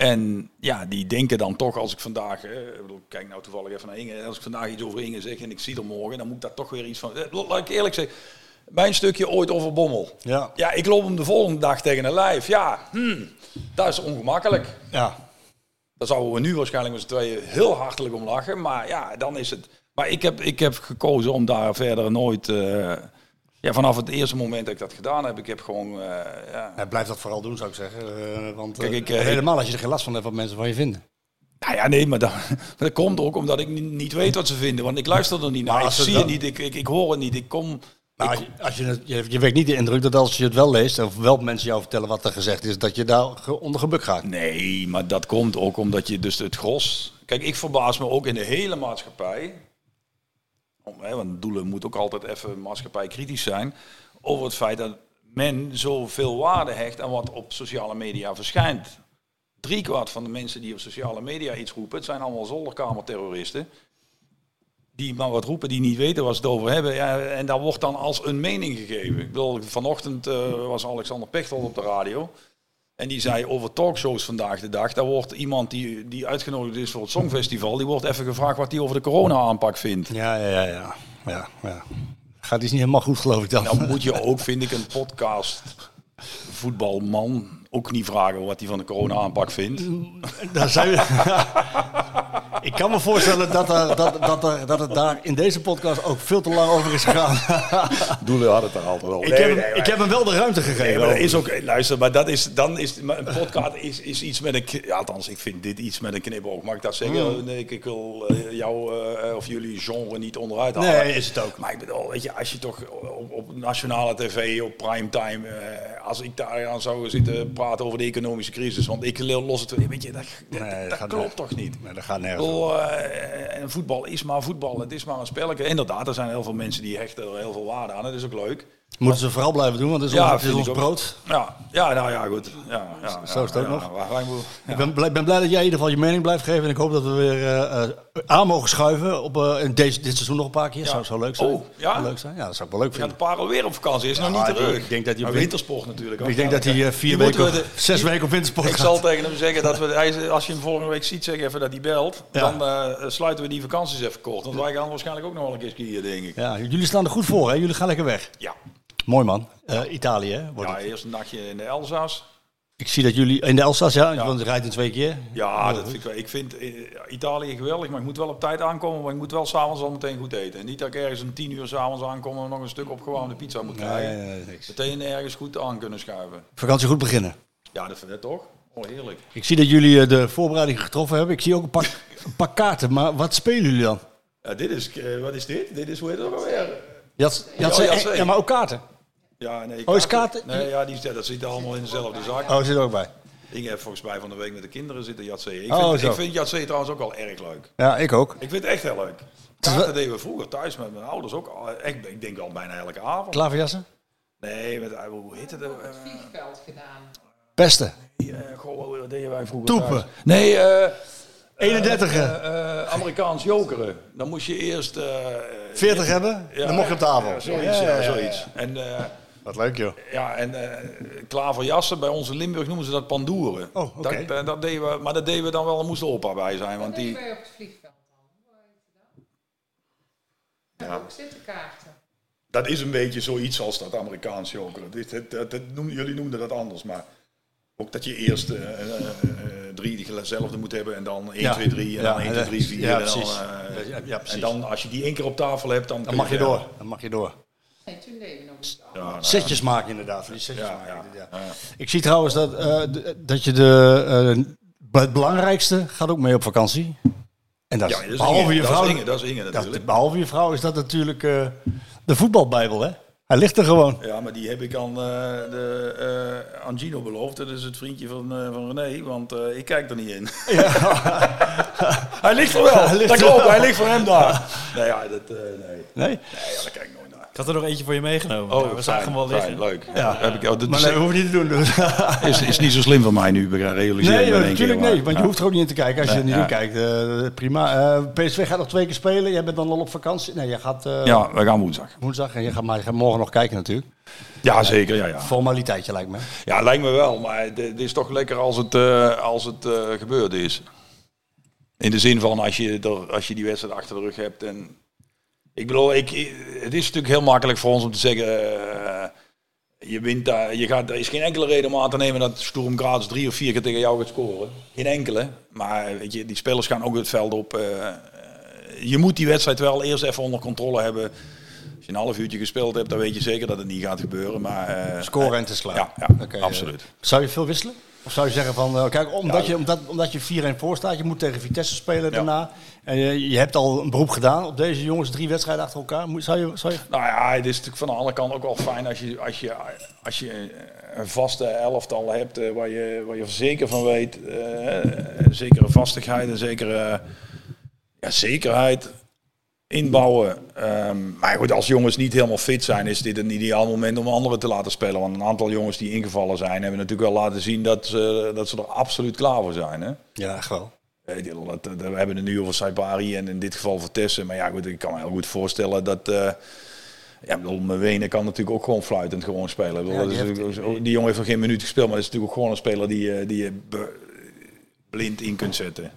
En ja, die denken dan toch, als ik vandaag, eh, ik bedoel, kijk nou toevallig even naar Inge, als ik vandaag iets over Inge zeg en ik zie er morgen, dan moet ik daar toch weer iets van. eh, Laat ik eerlijk zeggen, mijn stukje ooit over Bommel. ja. Ja, ik loop hem de volgende dag tegen een lijf. Ja, hmm, dat is ongemakkelijk. ja. Daar zouden we nu waarschijnlijk met z'n tweeën heel hartelijk om lachen. Maar ja, dan is het. Maar ik heb, ik heb gekozen om daar verder nooit. eh, Ja, vanaf het eerste moment dat ik dat gedaan heb, ik heb gewoon... eh, ja. Ja, blijf dat vooral doen, zou ik zeggen. Eh, want Kijk, eh, ik, helemaal als je er geen last van hebt wat mensen van je vinden. Nou ja, nee, maar dat, dat komt ook omdat ik niet, weet wat ze vinden. Want ik luister er niet naar. Ik zie het niet, ik, ik, ik hoor het niet. Ik kom... Nou, als je, als je, je, je wekt niet de indruk dat als je het wel leest, of wel mensen jou vertellen wat er gezegd is, dat je daar onder gebuk gaat. Nee, maar dat komt ook omdat je dus het gros... Kijk, ik verbaas me ook in de hele maatschappij... Hè, want doelen moet ook altijd even maatschappij kritisch zijn... over het feit dat men zoveel waarde hecht aan wat op sociale media verschijnt. Driekwart van de mensen die op sociale media iets roepen... het zijn allemaal zolderkamerterroristen... die maar wat roepen, die niet weten waar ze het over hebben. Ja, en daar wordt dan als een mening gegeven. Ik bedoel, vanochtend eh, was Alexander Pechtold op de radio... En die zei over talkshows vandaag de dag. Daar wordt iemand die, die uitgenodigd is voor het Songfestival. Die wordt even gevraagd wat hij over de corona-aanpak vindt. Ja, ja, ja, ja. ja, ja. Gaat iets niet helemaal goed, geloof ik dan. Dan moet je ook, vind ik, een podcast voetbalman ook niet vragen wat hij van de corona-aanpak vindt. Daar zijn we. ik kan me voorstellen dat, er, dat, dat, er, dat het daar in deze podcast ook veel te lang over is gegaan. Doelen had het er altijd wel. ik, heb hem, ik heb hem wel de ruimte gegeven. Nee, maar dat is ook, luister, maar dat is, dan is, maar een podcast is, is iets met een, ja, althans, ik vind dit iets met een knipoog. Mag ik dat zeggen? Nee, ik, ik wil eh, jou eh, of jullie genre niet onderuit halen. Nee, is het ook. Maar ik bedoel, weet je, als je toch op, op nationale tv, op primetime, eh, als ik daar aan zou zitten praten over de economische crisis, want ik los het, weet je, dat, dat, Nee, dat dat gaat klopt toch niet? Nee, dat gaat nergens. bedoel, eh, en voetbal is maar voetbal, het is maar een spelletje. Inderdaad, er zijn heel veel mensen die hechten er heel veel waarde aan, dat is ook leuk. Moeten ze vooral blijven doen, want het is ons, het is ons brood. Ja, ja, nou ja, goed. Ja, ja, Zo is het ook ja, nog. ja, ja. Ik ben blij, ben blij dat jij in ieder geval je mening blijft geven. En ik hoop dat we weer eh, eh, aan mogen schuiven op eh, in deze, dit seizoen nog een paar keer. Zou, zou leuk zijn. Oh, ja? Leuk zijn. Ja, dat zou ik wel leuk Gaat de vinden. parel weer op vakantie, is nog Ja, niet terug. ik denk dat hij op wintersport natuurlijk. ook. Ik denk Ja, dat hij vier weken, we of de- zes weken op wintersport Ik gaat. zal tegen hem zeggen dat we, als je hem volgende week ziet, zeg even dat hij belt. Ja. Dan sluiten we die vakanties even kort. Want wij gaan waarschijnlijk ook nog wel een keer skiën, denk ik. Ja, jullie staan er goed voor, hè? Jullie gaan lekker weg. Ja. Mooi man. Eh, Italië, hè? Wordt Ja, het. eerst een nachtje in de Elzas. Ik zie dat jullie in de Elsass, ja, Ja. want je rijdt in twee keer. Ja, dat vind ik, wel- ik vind eh, Italië geweldig, maar ik moet wel op tijd aankomen. Maar ik moet wel s'avonds al meteen goed eten. En niet dat ik ergens om tien uur s'avonds aankom en nog een stuk opgewarmde pizza moet krijgen. Nee, nee, niks. Meteen ergens goed aan kunnen schuiven. Vakantie goed beginnen. Ja, dat vind ik toch? Oh, heerlijk. Ik zie dat jullie eh, de voorbereiding getroffen hebben. Ik zie ook een pak, een pak kaarten, maar wat spelen jullie dan? Ja, dit is, wat is dit? Dit is, hoe heet het ook alweer? Ja, maar ook kaarten. Ja, nee. Oh, is kaarten? Nee, ja, die, dat zit allemaal in dezelfde zak. Oh, zit er ook bij. Ik heb volgens mij van de week met de kinderen zitten Jatzee. Ik, Oh, vind, zo. ik vind Jatzee trouwens ook wel erg leuk. Ja, ik ook. Ik vind het echt heel leuk. wel- deden we vroeger thuis met mijn ouders ook. al. Echt, ik denk al bijna elke avond. Klaverjassen? Nee, met, eh, hoe heet het? eh, vliegveld gedaan. Beste. eh, goh, wat deden wij vroeger Toepen. thuis? Nee, eh 31 eh, eh, Amerikaans jokeren. Dan moest je eerst... eh, 40 hebben, ja, dan mocht je op tafel. Ja, zoiets, Ja, ja, ja, ja, zoiets. En... Wat leuk, joh. Ja, en eh klaverjassen, bij ons in Limburg noemen ze dat pandoeren. Oh, oké. dat, eh, dat deden we, maar dat deden we dan wel, er moest de opa bij zijn. Want die, wij op het vliegveld dan? Ja. Ook zittenkaarten. dat is een beetje zoiets als dat Amerikaans jokeren. Jullie noemden dat anders, maar ook dat je eerst eh, eh, eh, drie dezelfde moet hebben en dan 1, Ja. 2, 3 en Ja, dan 1, en 2, dan- 3, 4. ja, en, dan, precies. eh, Ja, ja, precies. en dan als je die één keer op tafel hebt, dan, mag je door. Dan mag je door. Nee, toen deden we nog. Ja, nou, Setjes maken inderdaad. Die setjes Ja, maken, ja, ja. ja. Ik zie trouwens dat, eh, d- dat je de, eh, het belangrijkste gaat ook mee op vakantie. En dat, is, dat is behalve Inge. je Dat is vrouw. Inge, dat is Inge dat- natuurlijk. behalve je vrouw is dat natuurlijk eh, de voetbalbijbel, hè? Hij ligt er gewoon. Ja, maar die heb ik aan, eh, de, eh, aan Gino beloofd. Dat is het vriendje van, eh, van René, want eh, ik kijk er niet in. hij ligt er wel, Hij ligt dat er klopt, wel. hij ligt voor hem daar. Nee, ja, dat, eh, nee. Nee? nee ja, daar kijk. Ik had er nog eentje voor je meegenomen. Oh, maar we zagen hem wel fijn, liggen. leuk. Ja. Heb ik, oh, dat Maar is, nee, hoef je niet te doen. Dus. is, is niet zo slim van mij nu, realiseer Nee, natuurlijk nee, want je hoeft er ook niet in te kijken als je er niet ja. in kijkt. Eh, prima. Eh, PSV gaat nog twee keer spelen. Jij bent dan al op vakantie. Nee, jij gaat eh, Ja, we gaan woensdag. woensdag en je gaat, maar je gaat morgen nog kijken natuurlijk. Ja, zeker, ja, ja. Formaliteitje lijkt me. Ja, lijkt me wel, maar het is toch lekker als het, eh, als het gebeurd is. In de zin van als je, er, als je die wedstrijd achter de rug hebt. En, ik bedoel, ik, het is natuurlijk heel makkelijk voor ons om te zeggen... eh, je wint daar, je gaat, er is geen enkele reden om aan te nemen dat Sturm Graz drie of vier keer tegen jou gaat scoren. Geen enkele. Maar weet je, die spelers gaan ook het veld op. eh, eh, je moet die wedstrijd wel eerst even onder controle hebben. Als je een half uurtje gespeeld hebt, dan weet je zeker dat het niet gaat gebeuren. Maar, Scoren en het is klaar. Ja, ja absoluut. Zou je veel wisselen? Of zou je zeggen van, eh, kijk, omdat, je, omdat, omdat je 4-1 voor staat, je moet tegen Vitesse spelen daarna. En je, je hebt al een beroep gedaan op deze jongens, drie wedstrijden achter elkaar. Moet, zou je, zou je... Nou ja, het is natuurlijk van de andere kant ook wel fijn als je, als je, als je een vaste elftal hebt eh, waar, je, waar je er zeker van weet. eh, een zekere vastigheid, een zekere ja, zekerheid inbouwen. Ehm, maar goed, als jongens niet helemaal fit zijn, is dit een ideaal moment om anderen te laten spelen. Want een aantal jongens die ingevallen zijn, hebben natuurlijk wel laten zien dat ze, dat ze er absoluut klaar voor zijn. Hè? Ja, echt wel. We hebben het nu over Saipari en in dit geval voor Tessen. Maar ja, goed, ik kan me heel goed voorstellen dat... eh ja, bedoel, Wenen kan natuurlijk ook gewoon fluitend gewoon spelen. Bedoel, Ja, die heeft- die jongen heeft nog geen minuut gespeeld, maar dat is natuurlijk ook gewoon een speler die, je- die je blind in kunt zetten.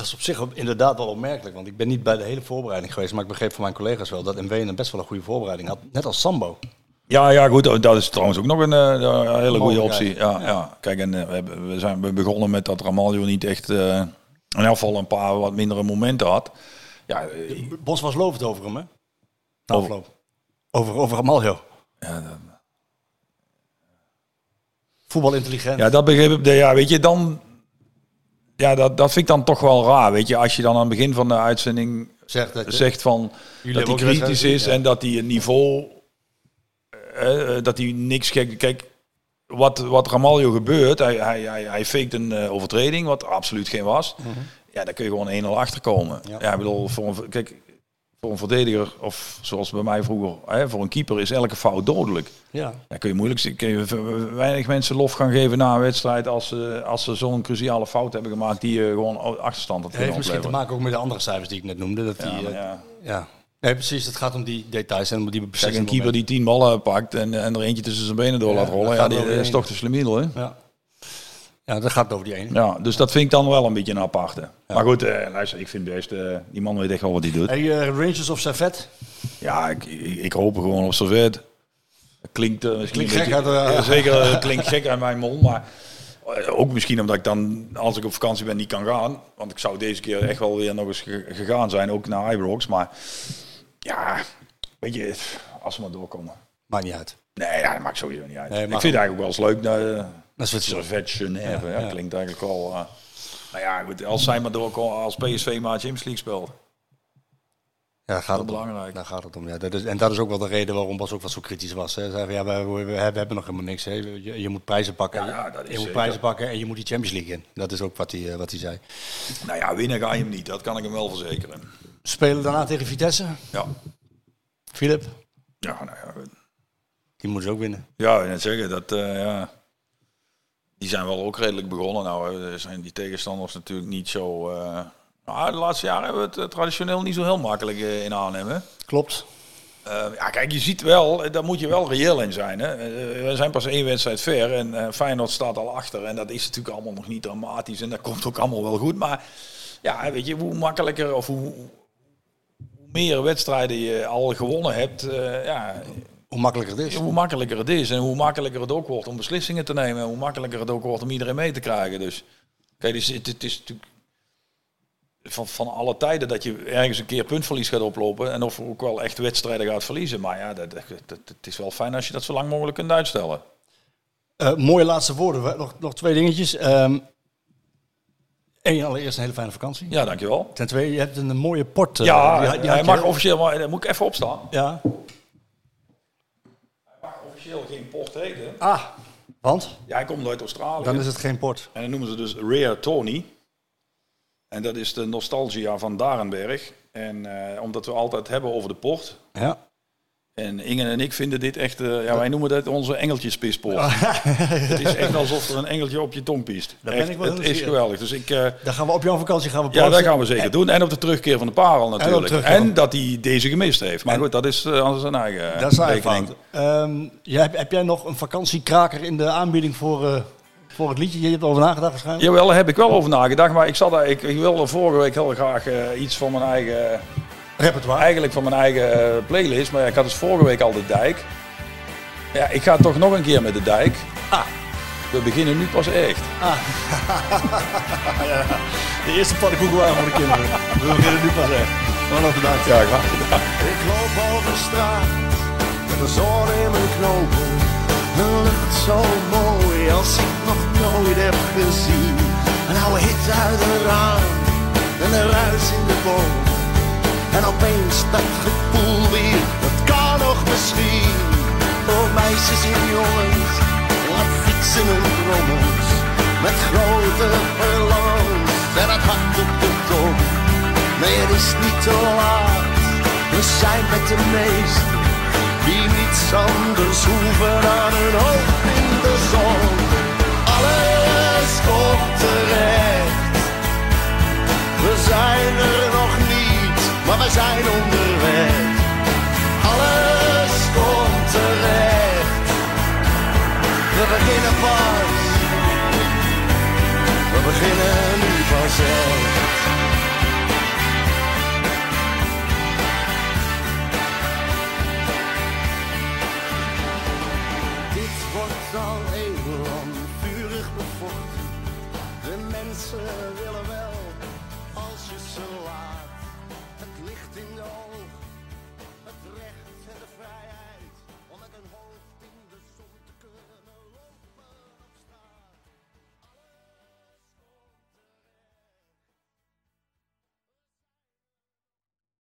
Dat is op zich inderdaad wel opmerkelijk, want ik ben niet bij de hele voorbereiding geweest, maar ik begreep van mijn collega's wel dat MW een best wel een goede voorbereiding had. Net als Sambo. Ja, ja, goed. Dat is trouwens ook nog een, eh, hele goede optie. Ja, ja. Kijk, en eh, we, zijn we begonnen met dat Ramaljo niet echt... eh in geval een paar wat mindere momenten had. Ja, Bos was lovend over hem, hè? Na afloop. Over, over Amaljo. ja, dat- Voetbalintelligent. Ja, dat begreep ik. Ja, weet je, dan... Ja, dat, dat vind ik dan toch wel raar, weet je. Als je dan aan het begin van de uitzending Zegt dat je- zegt van... Dat hij kritisch is ja. en dat hij het niveau... eh, eh, dat hij niks... Kijk, kijk wat, wat Ramaljo gebeurt, hij, hij, hij, hij faked een eh, overtreding, wat absoluut geen was. Mhm. Ja, dan kun je gewoon 1-0 achterkomen. Ja. Ja. ik bedoel, voor een, kijk, voor een verdediger, of zoals bij mij vroeger, hè, voor een keeper is elke fout dodelijk. Ja. Dan kun je moeilijk kun je weinig mensen lof gaan geven na een wedstrijd als ze, als ze zo'n cruciale fout hebben gemaakt die je gewoon achterstand had Het heeft misschien te maken ook met de andere cijfers die ik net noemde. Dat die, Ja, maar eh, ja. ja. Nee, precies. Het gaat om die details en om die Kijk, een keeper die tien ballen pakt en, en er eentje tussen zijn benen door Ja, laat rollen, ja, die, is toch de slemiel, hè? Ja. Ja, dat gaat over die ene. Ja, dus dat vind ik dan wel een beetje een aparte. Maar goed, eh, luister, ik vind best, eh, die man weet echt wel wat hij doet. Hey, eh, Rangers of Servet? Ja, ik, ik, ik hoop gewoon op servet. Klinkt, eh, misschien Klinkt gek beetje- uit de- Ja, zeker, het klinkt gek uit mijn mond, maar eh, ook misschien omdat ik dan, als ik op vakantie ben, niet kan gaan. Want ik zou deze keer echt wel weer nog eens ge- gegaan zijn, ook naar Ibrox. Maar ja, weet je, als we maar doorkomen. Maakt niet uit. Nee, ja, dat maakt sowieso niet uit. Nee, ik vind het eigenlijk wel eens leuk naar Dat is wat ze- Servet Genève. Ja, Ja. Klinkt eigenlijk wel... eh, nou ja, goed, als zij maar doorkomen, als PSV maar Champions League speelt. Ja, gaat Dat het om. belangrijk. Daar gaat het om. Ja. Dat is, en dat is ook wel de reden waarom Bas ook wat zo kritisch was. Hè. Zei van, ja, we, we, we hebben nog helemaal niks. Hè. Je, je moet prijzen pakken. Ja, ja, dat is je moet prijzen pakken en je moet die Champions League in. Dat is ook wat hij, eh, wat hij zei. Nou ja, winnen ga je hem niet. Dat kan ik hem wel verzekeren. Spelen daarna tegen Vitesse. Ja. Philip, Ja, nou ja, die moeten ze ook winnen. Ja, net zeggen, dat, eh, ja, die zijn wel ook redelijk begonnen. Nou hè, zijn die tegenstanders natuurlijk niet zo... eh, nou, de laatste jaren hebben we het eh, traditioneel niet zo heel makkelijk eh, in aannemen. Klopt. Eh, ja, kijk, je ziet wel, eh, daar moet je wel reëel in zijn. Hè. Eh, we zijn pas één wedstrijd ver en eh, Feyenoord staat al achter. En dat is natuurlijk allemaal nog niet dramatisch en dat komt ook allemaal wel goed. Maar ja, weet je, hoe makkelijker of hoe, hoe meer wedstrijden je al gewonnen hebt, eh, ja, Hoe makkelijker het is. hoe makkelijker het is en hoe makkelijker het ook wordt om beslissingen te nemen. En hoe makkelijker het ook wordt om iedereen mee te krijgen. Dus kijk, dus het, het is natuurlijk van, van alle tijden dat je ergens een keer puntverlies gaat oplopen. En of ook wel echt wedstrijden gaat verliezen. Maar ja, dat, dat, dat- het is wel fijn als je dat zo lang mogelijk kunt uitstellen. Eh, mooie laatste woorden. We- Nog, nog twee dingetjes. Ehm Eén, allereerst een hele fijne vakantie. Ja, dankjewel. Ten tweede, je hebt een mooie port. eh, ja, die had- die hij mag je- officieel, maar dan moet ik even opstaan. Ja. Hij mag officieel geen port. Ah, want? Ja, hij komt uit Australië. Dan is het geen port. En dat noemen ze dus Rare Tony. En dat is de nostalgia van Darenberg. En eh, omdat we altijd hebben over de port. Ja. En Inge en ik vinden dit echt, eh, ja, wij noemen dat onze engeltjespispoort. het is echt alsof er een engeltje op je tong piest. Daar ben ik wel het is geweldig. Dus ik, eh, Dan gaan we op jouw vakantie gaan we ja, dat gaan we zeker doen. En op de terugkeer van de parel natuurlijk. En, dat hij deze gemist heeft. Maar En- goed, dat is uh, aan zijn eigen Dat is fout. Ehm, jij, heb, heb jij nog een vakantiekraker in de aanbieding voor, voor het liedje? Je hebt erover nagedacht waarschijnlijk? Jawel, daar heb ik wel over nagedacht. Maar ik, zat daar, ik, ik wilde vorige week heel graag iets van mijn eigen... Repertoire? Eigenlijk van mijn eigen eh, playlist. Maar ja, ik had dus vorige week al de dijk. Ja, ik ga toch nog een keer met de dijk. Ah. We beginnen nu pas echt. ja, de eerste pannenkoek waren voor de kinderen. We beginnen nu pas echt. Maar nog bedankt. Ja, graag gedaan. Ik loop over straat met de zon in mijn knopen. De lucht zo mooi als ik nog nooit heb gezien. Een oude hit uit een raam en een ruis in de boom. En opeens dat gevoel weer, dat kan nog misschien. Voor meisjes en jongens, laat fietsen en brommers. Met grote verlangens en het hart op de tong. Nee, het is niet te laat, we zijn met de meesten. Die niets anders hoeven dan hun hoofd in de zon. Alles komt terecht. We zijn er maar we zijn onderweg. Alles komt terecht. We beginnen pas. We beginnen nu echt. Dit wordt al eeuwenlang vurig bevochten. De mensen willen licht in de oog, het recht en de vrijheid.